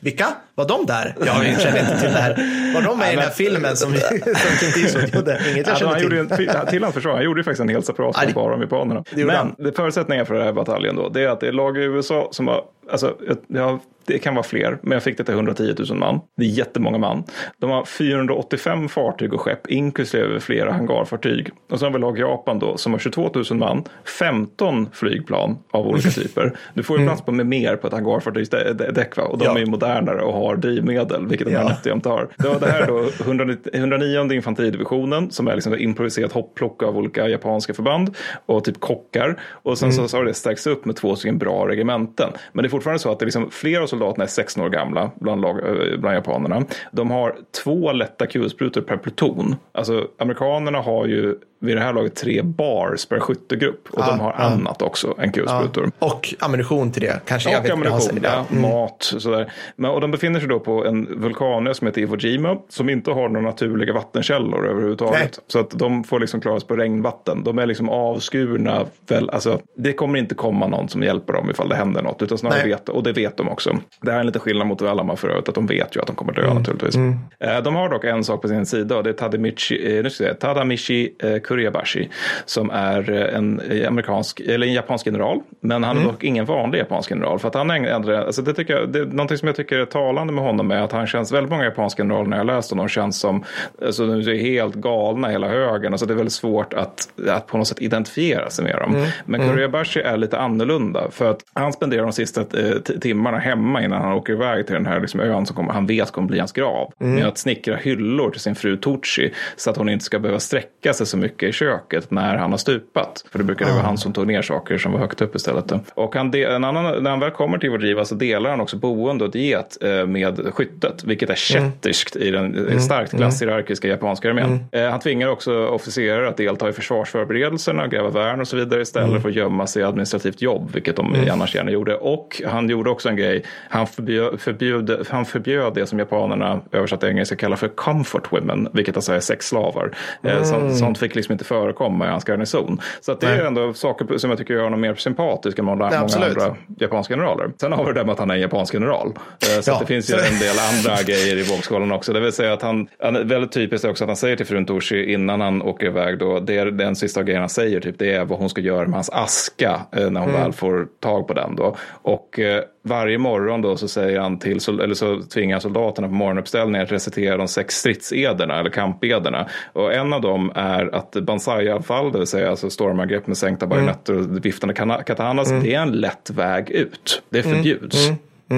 Vilka? Var de där? Jag känner inte till det här. Var de med i den här filmen som, som Clint Eastwood gjorde? Inget jag känner han gjorde till. en, till hans försvar, han gjorde faktiskt en hel separat Ja, det- bara om japanerna. Men han. det förutsättningen för den här bataljen då, det är att det är lag i USA som har, alltså, ja, det kan vara fler, men jag fick det till 110 000 man. Det är jättemånga man. De har 485 fartyg och skepp, inklusive flera hangarfartyg. Och sen har vi lag Japan då, som har 22 000 man, 15 flygplan av olika typer. Du får ju plats på med mer på ett hangarfartygsdäck, och de Mm. Ja. är ju modernare och har drivmedel, vilket de här Ja. nätt och jämnt har. Det, var det här är då 190 109 infanteridivisionen som är liksom ett improviserat hopplock av olika japanska förband och typ kockar. Och sen så, så har det stärkts upp med två stycken bra regementen. Men det är fortfarande så att det är liksom, flera av soldaterna är 16 år gamla bland, lag, eh, bland japanerna. De har två lätta kulsprutor per pluton. Alltså amerikanerna har ju vid det här laget tre bars per skyttegrupp och de har annat också än kulsprutor. Och ammunition till det. Kanske jag Och vet vad han ammunition, ja, Mm. mat, sådär. Men, och de befinner sig då på en vulkanö som heter Iwo Jima som inte har några naturliga vattenkällor överhuvudtaget. Nej. Så att de får liksom klara sig på regnvatten. De är liksom avskurna. Väl, alltså, det kommer inte komma någon som hjälper dem ifall det händer något. Utan snarare Nej. vet, och det vet de också. Det här är en lite skillnad mot Alama för övrigt, att de vet ju att de kommer dö naturligtvis. Eh, De har dock en sak på sin sida och det är Tadamichi, eh, nu ska jag säga, Tadamichi eh, Kuriabashi som är eh, en eh, amerikansk, eller en japansk general. Men han är dock ingen vanlig japansk general. För att han äldre, alltså det tycker jag, det är någonting som jag tycker är talande med honom är att han känns, väldigt många japanska generaler när jag läst honom känns som, alltså de är helt galna hela högen. Alltså det är väldigt svårt att, att på något sätt identifiera sig med dem. Men Kuriabashi är lite annorlunda för att han spenderar de sista eh, timmarna hemma innan han åker iväg till den här liksom, ön som kommer, han vet kommer bli hans grav. Med att snickra hyllor till sin fru Tucci så att hon inte ska behöva sträcka sig så mycket i köket när han har stupat. För det brukade vara han som tog ner saker som var högt upp istället. Och han de, en annan, när han väl kommer till Jima så delar han också boende och diet eh, med skyttet, vilket är kätterskt i den mm. starkt klasshierarkiska japanska armén. Eh, han tvingar också officerare att delta i försvarsförberedelserna, gräva värn och så vidare istället för att gömma sig i administrativt jobb, vilket de annars gärna gjorde. Och han gjorde också en grej, han förbjöd, förbjöd, han förbjöd det som japanerna översatt till engelska kallar för comfort women, vilket alltså är sexslavar. Eh, sånt, sånt fick liksom inte förekomma i hans garnison. Så att det är ändå saker som jag tycker gör honom mer sympatisk än många, många absolut. andra japanska generaler. Sen har vi det där med att han är en japansk general. Eh, Så Ja, det finns ju en del andra grejer i vågskålen också. Det vill säga att han, han väldigt typiskt också att han säger till frun Toshi innan han åker iväg då, det är den sista grejen han säger, typ, det är vad hon ska göra med hans aska eh, när hon Mm. väl får tag på den då. Och eh, varje morgon då så säger han till, eller så tvingar soldaterna på morgonuppställningen att recitera de sex stridsederna eller kampederna. Och en av dem är att banzai-anfall, det vill säga alltså stormangrepp med sänkta bajonetter och viftande katanas, det är en lätt väg ut. Det förbjuds.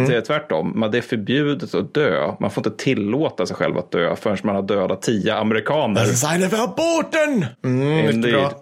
Det är tvärtom, men det är förbjudet att dö. Man får inte tillåta sig själv att dö förrän man har dödat tio amerikaner. Sign för aborten! Mm, bra.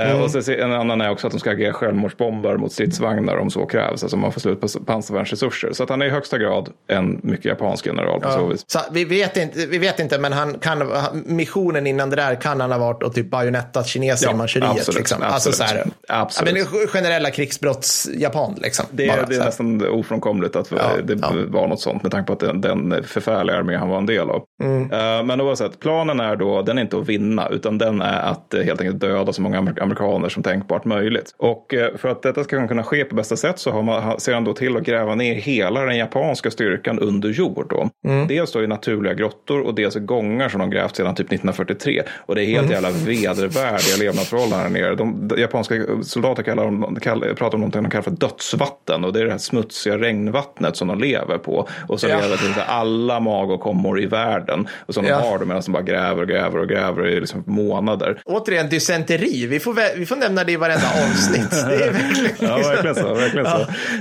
Eh, Och så se- en annan är också att de ska agera självmordsbomber mot stridsvagnar om så krävs. Alltså man får slut på pansarvärnsresurser. Så att han är i högsta grad en mycket japansk general på så vis. Så vi, vet inte, vi vet inte, men han kan, missionen innan det där kan han ha varit och typ bajonettat kineser Ja, i Manchuriet. absolut, liksom. absolut. Alltså så här, Absolut. Ja, men generella krigsbrotts-Japan. Liksom, Det, bara, det är nästan ofrånkomligt att Ja, det ja. var något sånt med tanke på att den, den förfärliga armé han var en del av. Mm. Eh, men oavsett, planen är då, den är inte att vinna, utan den är att eh, helt enkelt döda så många amer- amerikaner som tänkbart möjligt. Och eh, för att detta ska kunna ske på bästa sätt så har man, ser han då till att gräva ner hela den japanska styrkan under jord. Då. Mm. Dels då i naturliga grottor och dels i gångar som de grävt sedan typ 1943. Och det är helt Mm. jävla vedervärdiga levnadsförhållanden här nere. De, de japanska soldater kallar om, kall, pratar om någonting de kallar för dödsvatten. Och det är det här smutsiga regnvattnet som de lever på. Och så Ja. lever till alla magåkommor i världen. Och som Ja. de har det medan de bara gräver och gräver och gräver i liksom månader. Återigen, dysenteri. Vi får, vi får nämna det i varenda avsnitt. Det är verkligen Ja, verkligen så. Verkligen så.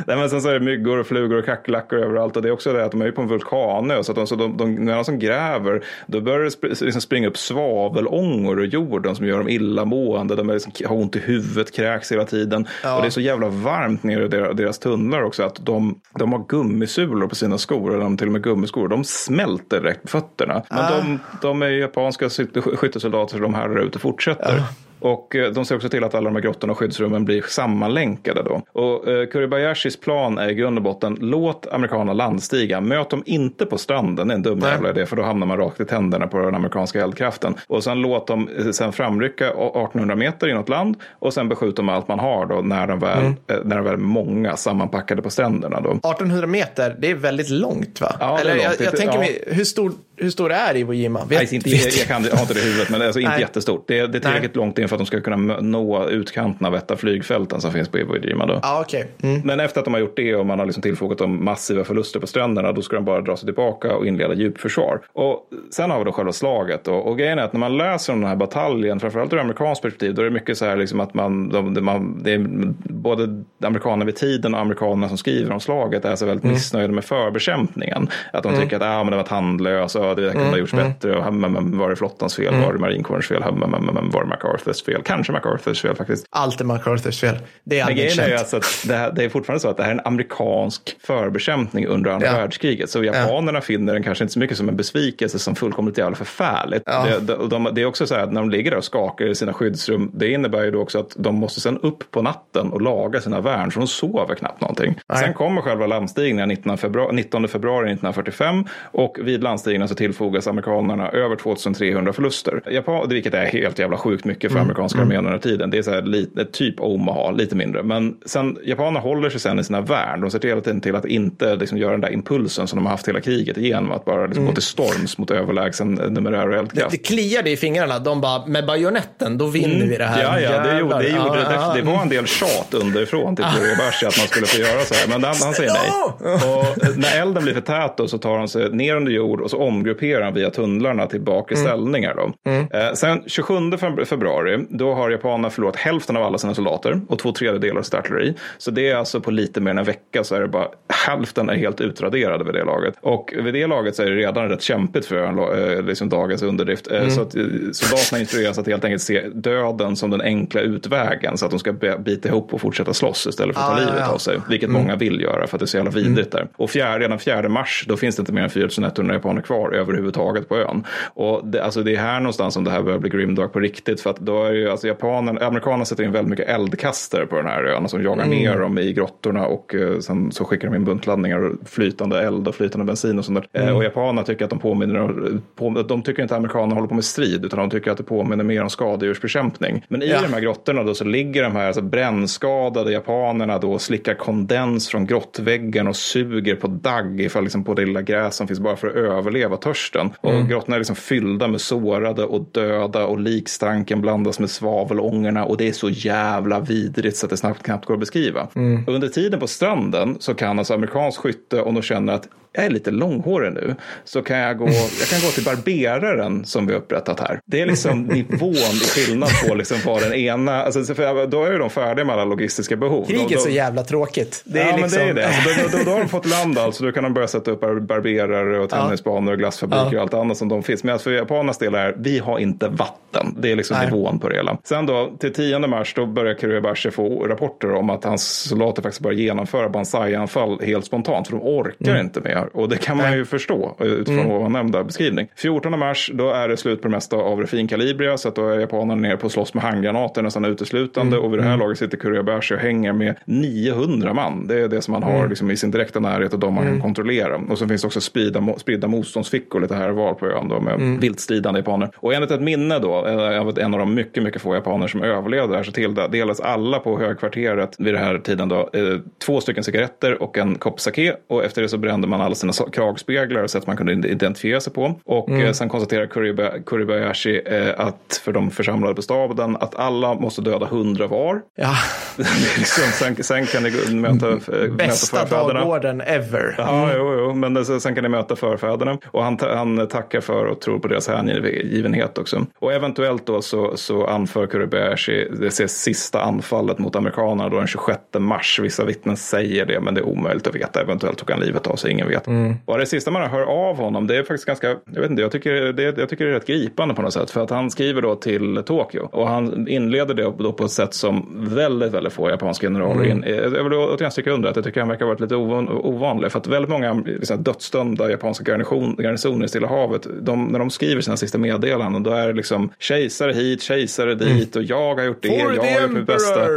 Nej, men sen så är det myggor och flugor och kackerlackor överallt. Och det är också det att de är på en vulkanö. Så, att de, så de, de, när de som gräver, då börjar det sp- liksom springa upp svavelångor ur jorden som gör dem illamående. De är liksom, har ont i huvudet, kräks hela tiden. Och det är så jävla varmt nere i deras, deras tunnlar också. Att de, de de har gummisulor på sina skor, eller de till och med gummiskor. De smälter direkt på fötterna. Men Ah. de, de är japanska skytte- skyttesoldater så de här ute fortsätter. Och eh, de ser också till att alla de här grottorna och skyddsrummen blir sammanlänkade då. Och eh, Kuribayashis plan är i grund och botten, låt amerikanerna landstiga. Möt dem inte på stranden, det är en dum jävla idé, för då hamnar man rakt i tänderna på den amerikanska eldkraften. Och sen låt dem eh, sen framrycka 1800 meter inåt land och sen beskjuta med allt man har då när de väl, Mm. eh, när de väl är många sammanpackade på stränderna då. 1800 meter, det är väldigt långt va? Ja, Eller långt. jag, jag tänker ja. mig, hur stor, hur stor är Iwo? Vet, Nej, inte, vet jag, kan, jag har inte det i huvudet, men det är alltså inte Nej. jättestort. Det är, det är tillräckligt långt in för att de ska kunna nå utkanten av ett av flygfälten som finns på Iwo Jima. Då. Ja, okej. Mm. Men efter att de har gjort det och man har liksom tillfogat dem massiva förluster på stränderna, då ska de bara dra sig tillbaka och inleda djupförsvar. Och sen har vi då själva slaget. Då. Och grejen är att när man läser om den här bataljen, framförallt ur amerikanskt perspektiv, då är det mycket så här liksom att man, de, man det är både amerikaner vid tiden och amerikanerna som skriver om slaget är så väldigt missnöjda med förbekämpningen. Att de tycker att ah, men det var tandlöst och det kunde ha gjorts bättre. Och, hmm, hmm, var det flottans fel? Var det marinkårens fel? Hmm, hmm, hmm, var det MacArthurs fel? Kanske MacArthurs fel faktiskt. Allt är MacArthurs fel. Det är allmänt grejen är känt. alltså att det, här, det är fortfarande så att det här är en amerikansk förbekämpning under andra Ja. världskriget. Så japanerna finner den kanske inte så mycket som en besvikelse som fullkomligt jävla förfärligt. Ja. Det, och de, det är också så här att när de ligger där och skakar i sina skyddsrum, det innebär ju då också att de måste sen upp på natten och laga sina värn, så de sover knappt någonting. Nej. Sen kommer själva landstigningen 19 februari, 19 februari 1945 och vid landstigningen så tillfogas amerikanerna över 2300 förluster. Japan, vilket är helt jävla sjukt mycket för amerikanska armén under tiden. Det är så här, lite, typ Omaha, lite mindre. Men sen, japanerna håller sig sen i sina värn. De ser hela tiden till att inte liksom, göra den där impulsen som de har haft hela kriget igenom. Att bara liksom, gå till storms mot överlägsen numerär och Det, eldkraft. det kliade i fingrarna. De bara, med bajonetten, då vinner vi det här. Ja, ja, det, gjorde, det, gjorde, Ja, det, ja. det var en del tjat underifrån till Kuribashi att man skulle få göra så här. Men han, han säger nej. Och när elden blir för tät då, så tar han sig ner under jord och så omgrupperar via tunnlarna till bakre ställningar. Då. Eh, sen 27 feb- februari, då har japanerna förlorat hälften av alla sina soldater och två tredjedelar av sitt artilleri. Så det är alltså på lite mer än en vecka så är det bara hälften är helt utraderade vid det laget. Och vid det laget så är det redan rätt kämpigt för eh, liksom dagens underdrift. Eh, Så att eh, soldaterna instrueras att helt enkelt se döden som den enkla utvägen så att de ska bita ihop och fortsätta slåss istället för att ta Ah, ja, livet ja. av sig. Vilket många vill göra för att det är så jävla vidrigt där. Och fjärde, redan 4 mars då finns det inte mer än 4100 japaner kvar överhuvudtaget på ön. Och det, alltså det är här någonstans som det här börjar bli grimdark på riktigt för att då är ju alltså japanerna, amerikanerna sätter in väldigt mycket eldkastare på den här ön som jagar ner dem i grottorna och eh, sen så skickar de in buntladdningar och flytande eld och flytande bensin och sånt där. Eh, och japanerna tycker att de påminner, på, de tycker inte att amerikanerna håller på med strid utan de tycker att det påminner mer om skadedjursbekämpning. Men i Ja. de här grottorna då så ligger de här alltså brännskadade japanerna då och slickar kondens från grottväggen och suger på dagg ifall liksom på det lilla gräs som finns bara för att överleva törsten. Och grottorna är liksom fyllda med sårade och döda och likstanken blandas med svavelångorna och det är så jävla vidrigt så att det snabbt knappt går att beskriva. Och under tiden på stranden så kan alltså amerikansk skytte om de känner att jag är lite långhårig nu så kan jag gå, jag kan gå till barberaren som vi har upprättat här. Det är liksom nivån i skillnad på liksom vad den ena, alltså, för då är ju de färdiga med alla logistiska behov. Krig är Då- så jävla tråkigt. Det är ja, liksom... men det är det. Alltså, då, då, då har de fått land alltså. Då kan de börja sätta upp bar- barberare och tennisbanor och glassfabriker och allt annat som de finns. Men för japanernas del är vi har inte vatten. Det är liksom Nej. nivån på det hela. Sen då till 10 mars då börjar Kuribashi få rapporter om att hans soldater faktiskt börjar genomföra Banzai-anfall helt spontant. För de orkar Mm. inte mer. Och det kan man ju förstå eh, utifrån ovan nämnda beskrivning. 14 mars då är det slut på det mesta av finkalibria. Så att då är japanerna nere på att slåss med handgranater nästan uteslutande. Mm. Och vid det här laget sitter Kuribashi och hänger med 900 man. Det är det som han har Mm. liksom, i sin direkta närhet och de man kan kontrollera. Och så finns det också spridda, spridda motståndsfickor lite här och var på ön då, med Mm. vilt stridande japaner. Och enligt ett minne då, eh, av en av de mycket, mycket få japaner som överlevde där så tilldelas alla på högkvarteret vid den här tiden då, eh, två stycken cigaretter och en kopp sake. Och efter det så brände man alla sina kragspeglar och sätt man kunde identifiera sig på. Och Mm. eh, sen konstaterar Kuriba, Kuribayashi eh, att för de församlade på staden att alla måste döda hundra var. Ja, liksom, sen, sen kan ni möta, eh, möta bästa förfäderna. dagorden ever. Ja, jo, jo, men sen kan ni möta förfäderna. Och han, han tackar för och tror på deras hängivenhet också. Och eventuellt då så, så anför Kuribayashi det sista anfallet mot amerikanerna då den 26 mars. Vissa vittnen säger det, men det är omöjligt att veta. Eventuellt tog han livet av sig, ingen vet. Vet. Och det sista man hör av honom, det är faktiskt ganska, jag vet inte, jag tycker det, jag tycker det är rätt gripande på något sätt. För att han skriver då till Tokyo och han inleder det då på ett sätt som väldigt, väldigt få japanska generaler in. Jag vill återigen stryka under att jag tycker han verkar ha varit lite ovan, ovanlig. För att väldigt många liksom, dödsdömda japanska garnison, garnisoner i Stilla havet, de, när de skriver sina sista meddelanden, då är det liksom kejsare hit, kejsare dit och jag har gjort det, For jag har gjort mitt bästa.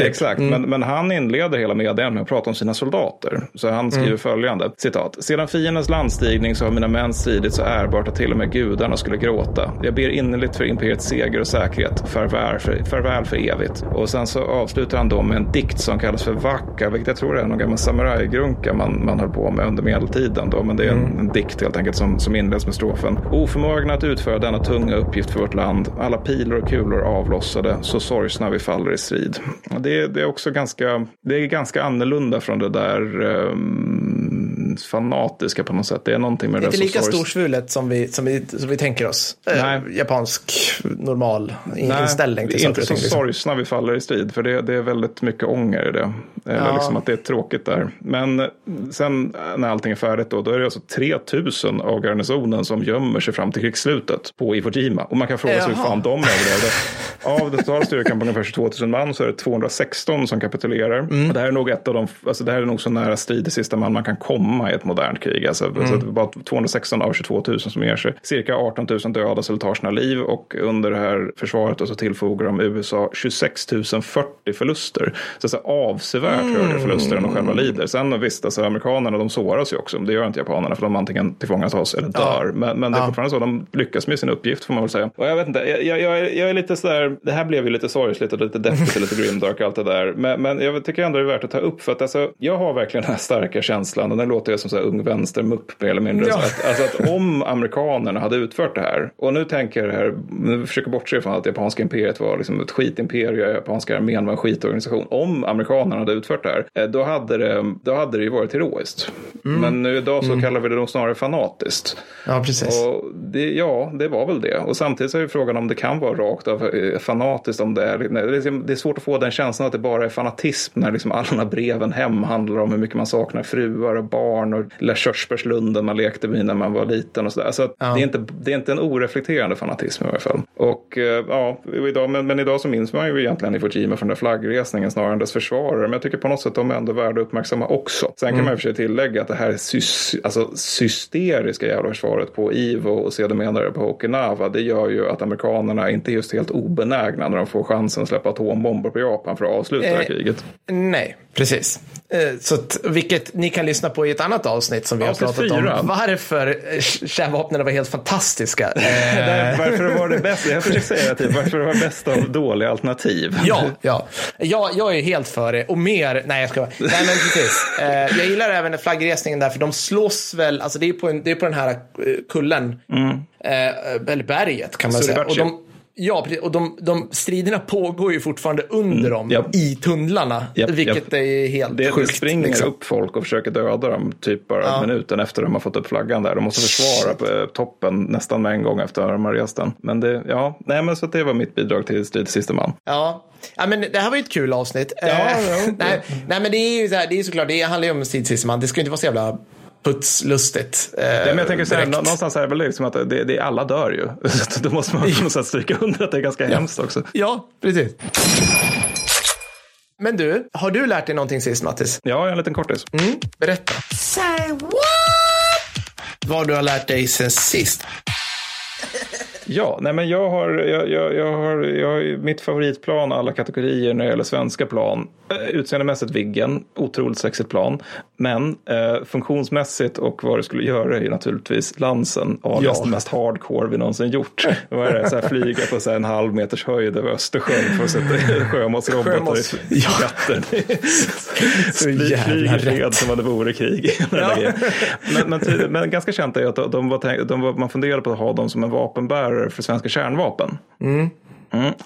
Exakt, men, men han inleder hela meddelandet med att prata om sina soldater. Så han skriver följande, citat. Sedan fiendens landstigning så har mina män stridit så ärbart att till och med gudarna skulle gråta. Jag ber innerligt för imperiets seger och säkerhet. Farväl för, farväl för evigt. Och sen så avslutar han då med en dikt som kallas för Vaka, vilket jag tror är någon gammal samurajgrunka man, man höll på med under medeltiden. Då. Men det är en, en dikt helt enkelt som, som inleds med strofen. Oförmögna att utföra denna tunga uppgift för vårt land. Alla pilar och kulor avlossade, så sorgsna vi faller i strid. Det, det är också ganska, det är ganska annorlunda från det där ehm, fanatiska på något sätt. Det är någonting med det Inte där lika så storsvulet som vi, som, vi, som vi tänker oss. Eh, Nej. japansk normal Nej, inställning till saker inte och så ting. Liksom. sorgsna vi faller i strid, för det, det är väldigt mycket ånger i det. Eller Ja. liksom att det är tråkigt där. Men sen när allting är färdigt då, då är det alltså 3000 av garnisonen som gömmer sig fram till krigsslutet på Iwo Jima. Och man kan fråga sig hur fan de överlevde. Av den totala styrkan på ungefär 22 000 man så är det 216 som kapitulerar. Mm. Och det här är nog ett av de, alltså det här är nog så nära strid i sista man man kan komma i ett modernt krig. Alltså, Mm. så bara 216 av 22 000 som ger sig. Cirka 18 000 dödas eller tar sina liv och under det här försvaret så tillfogar de USA 26 040 förluster. Så, så avsevärt Mm. högre förluster än de själva lider. Sen visst, alltså, amerikanerna de såras ju också. Det gör inte japanerna för de antingen tillfångatas eller dör. Men, men det är Ja. fortfarande så, de lyckas med sin uppgift får man väl säga. Och jag vet inte, jag, jag, jag, jag är lite sådär, det här blev ju lite sorgligt och lite deppigt och lite grimdark och allt det där. Men, men jag tycker ändå det är värt att ta upp för att alltså, jag har verkligen den här starka känslan och den låter jag som så här ung vänstermupp mer eller mindre. Ja. Så att, alltså att om amerikanerna hade utfört det här, och nu tänker jag här, nu försöker bortse från att japanska imperiet var liksom ett skitimperium, japanska armén var en skitorganisation. Om amerikanerna hade utfört det här, eh, då hade det, då hade det ju varit heroiskt. Men nu idag så kallar vi det nog snarare fanatiskt. Ja, precis. Och det, ja, det var väl det. Och samtidigt så är frågan om det kan vara rakt av eh, fanatiskt. Om det, är, det, är, liksom- det är svårt att få den känslan att det bara är fanatism när liksom alla breven hem handlar om hur mycket man saknar fruar och barn och lilla körsbärslunden man lekte vid när man var liten och sådär. Så att det, är inte, det är inte en oreflekterande fanatism i alla fall. Och eh, ja, idag, men, men idag så minns man ju egentligen Iwo Jima från den flaggresningen snarare än dess försvarare. Men jag tycker på något sätt de är ändå värda att uppmärksamma också. Sen kan man i och för sig tillägga att det här sys, alltså, systeriska jävla försvaret på Ivo och sedermera på Okinawa, det gör ju att amerikanerna inte är just helt obenägna när de får chansen att släppa atombomber på Japan för att avsluta det här Eh, kriget. Nej, precis. Eh, Så att, vilket ni kan lyssna på i ett annat avsnitt som vi Avsnitt har pratat fyra. om. Varför eh, kärnvapnen var helt fantastiska. Eh, Där, varför det var det bästa, jag försöker säga det till, varför det var bäst av dåliga alternativ. Ja, ja. Jag, jag är helt för det. Och mer, nej jag ska Nej men precis. Eh, jag gillar även flaggresningen där, för de slåss väl, alltså det är på, en, det är på den här eh, kullen. Eh, eller berget kan man säga. Ja, precis. Och de, de striderna pågår ju fortfarande under dem japp. i tunnlarna. Japp, vilket japp. är helt Det, det sjukt. springer liksom. upp folk och försöker döda dem typ bara minuten efter de har fått upp flaggan där. De måste försvara på eh, toppen nästan med en gång efter att de har rest den. Men det, ja, nej men så det var mitt bidrag till Strid siste man. Ja. ja, men det här var ju ett kul avsnitt. Ja, Eh, ja. nej, nej, men det är ju så här, det är såklart, det handlar ju om stridssysteman. Det ska ju inte vara så jävla putslustigt. Eh, Ja, men jag tänker så här, någonstans är det väl liksom att det, det, alla dör ju. Så då måste man på något sätt stryka under att det är ganska hemskt också. Ja, precis. Men du, har du lärt dig någonting sist, Mattis? Ja, jag har en liten kortis. Mm, berätta. Say what? Vad du har lärt dig sen sist. Ja, nej men jag har, jag, jag, jag har, jag har mitt favoritplan alla kategorier när det gäller svenska plan. Eh, Utseendemässigt Viggen, otroligt sexigt plan. Men eh, funktionsmässigt och vad det skulle göra är ju naturligtvis Lansen. Alias Ja. det mest hardcore vi någonsin gjort. Vad är det, så här, flyga på så här, en halv meters höjd över Östersjön för att sätta sjömålsrobotar Sjömåls- i skatter. Fly- jävla Flyger rätt. som om det vore krig. Ja. men, men, men ganska känt är att de var, de var, man funderade på att ha dem som en vapenbärare för svenska kärnvapen. Mm.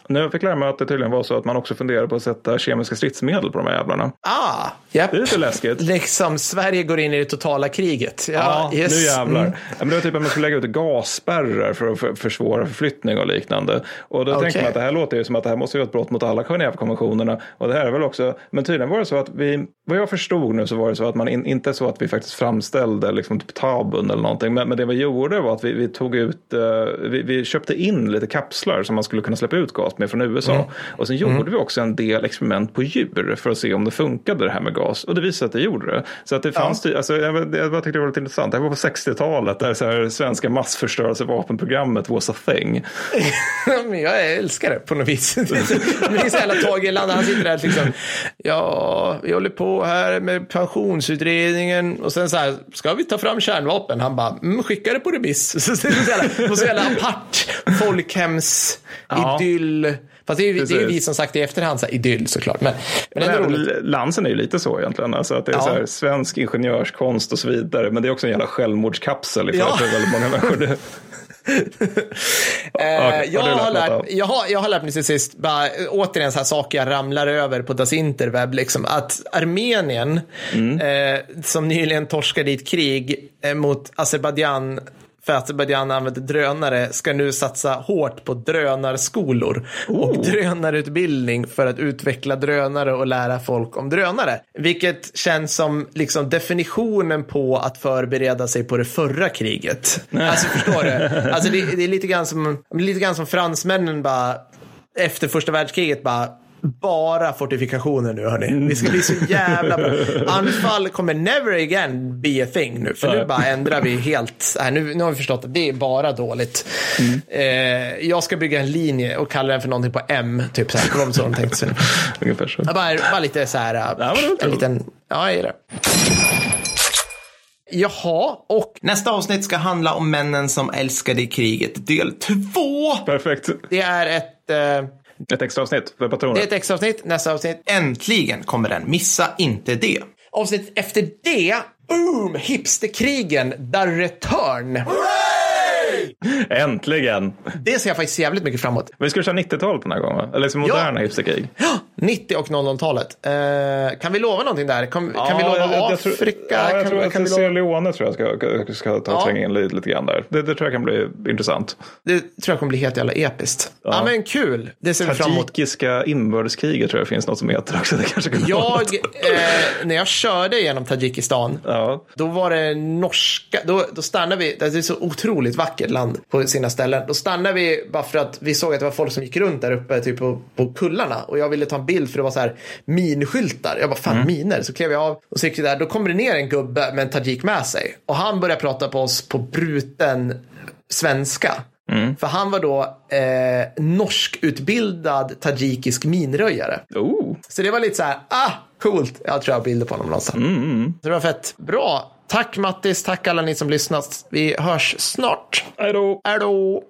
Nu fick jag mig att det tydligen var så att man också funderar på att sätta kemiska stridsmedel på de här jävlarna. Ah, japp. Det är lite läskigt. Liksom Sverige går in i det totala kriget. Ja, yes. nu jävlar. Mm. Ja, men det var typ att man skulle lägga ut gasspärrar för att för- försvåra förflyttning och liknande. Och då tänker Okej. man att det här låter ju som att det här måste vara ett brott mot alla Genèvekonventionerna. Och det här är väl också, men tydligen var det så att vi, vad jag förstod nu så var det så att man in, inte så att vi faktiskt framställde liksom typ tabun eller någonting. Men, men det vi gjorde var att vi, vi tog ut, eh, vi, vi köpte in lite kapslar som man skulle kunna släppa ut gas med från USA. Mm. Och sen gjorde vi också en del experiment på djur för att se om det funkade det här med gas. Och det visade sig att det gjorde det. Så att det fanns, ty- alltså, jag, jag, jag tyckte det var lite intressant. Det här var på 60-talet där så här, svenska massförstörelsevapenprogrammet was a thing. Men jag älskar det på något vis. det är så jävla Tage han sitter där liksom. Ja, vi håller på här med pensionsutredningen och sen så här, ska vi ta fram kärnvapen? Han bara, mm, skicka det på remiss. Så det är så jävla, så jävla apart folkhems Ja. Idyll. Fast det är, ju, det är ju vi som sagt i efterhand, så här, idyll såklart. Men, men Men även Lansen är ju lite så egentligen. Alltså att det är Ja. så här, svensk ingenjörskonst och så vidare. Men det är också en jävla självmordskapsel ifall Ja. det är väldigt många människor. Eh, Okej, jag, har lärt jag, har, jag har lärt mig till sist, bara, återigen så här saker jag ramlar över på Das Interweb, liksom, att Armenien, Mm. eh, som nyligen torskade i ett krig eh, mot Azerbajdzjan för att Azerbajdzjan använder drönare ska nu satsa hårt på drönarskolor och drönarutbildning för att utveckla drönare och lära folk om drönare. Vilket känns som liksom definitionen på att förbereda sig på det förra kriget. Alltså förstår du? Alltså det, det är lite grann som, lite grann som fransmännen bara efter första världskriget bara bara fortifikationer nu hörni. Vi ska bli så jävla bra. Anfall kommer never again be a thing nu. För nu bara ändrar vi helt. Äh, nu, nu har vi förstått att det är bara dåligt. Eh, jag ska bygga en linje och kalla den för någonting på M. Typ så här. De tänkte sig. Ungefär så. Bara, bara lite så här. det var en liten, ja, jag det. Jaha, och nästa avsnitt ska handla om männen som älskade i kriget, del två. Perfekt. Det är ett... Eh, Ett extra avsnitt för patroner. Det är ett extra avsnitt. Nästa avsnitt, äntligen kommer den. Missa inte det. Avsnitt efter det, boom! Hipsterkrigen, The Return. Äntligen! Det ser jag faktiskt jävligt mycket fram emot. Vi ska köra 90-talet den här gången. Eller liksom moderna hipsterkrig. 90 och 00-talet. Eh, kan vi lova någonting där? Kan, kan vi lova jag- jag tror- Afrika? Ja, jag kan, tror att kan Sierra. Leone tror jag ska, ska ta Ja. tränga in lite, lite grann där. Det, det tror jag kan bli intressant. Det tror jag kommer bli helt jävla episkt. Ja, men kul. Det ser vi fram emot. Tajikiska inbördeskriget tror jag finns något som heter också. Det kanske kunde Jag, eh, när jag körde genom Tadzjikistan, Ja. Då var det norska, då, då stannade vi, det är så otroligt vackert land på sina ställen. Då stannade vi bara för att vi såg att det var folk som gick runt där uppe typ på, på kullarna. Och jag ville ta en bild för det var så här minskyltar. Jag bara, fan miner. Så klev jag av och så gick där. Då kommer det ner en gubbe med en tajik med sig. Och han började prata på oss på bruten svenska. För han var då eh, norskutbildad tajikisk minröjare. Oh. Så det var lite så här, ah, coolt. Jag tror jag har bilder på honom någonstans. Så det var fett. Bra. Tack Mattis, tack alla ni som lyssnat. Vi hörs snart. Hej då. Hej då.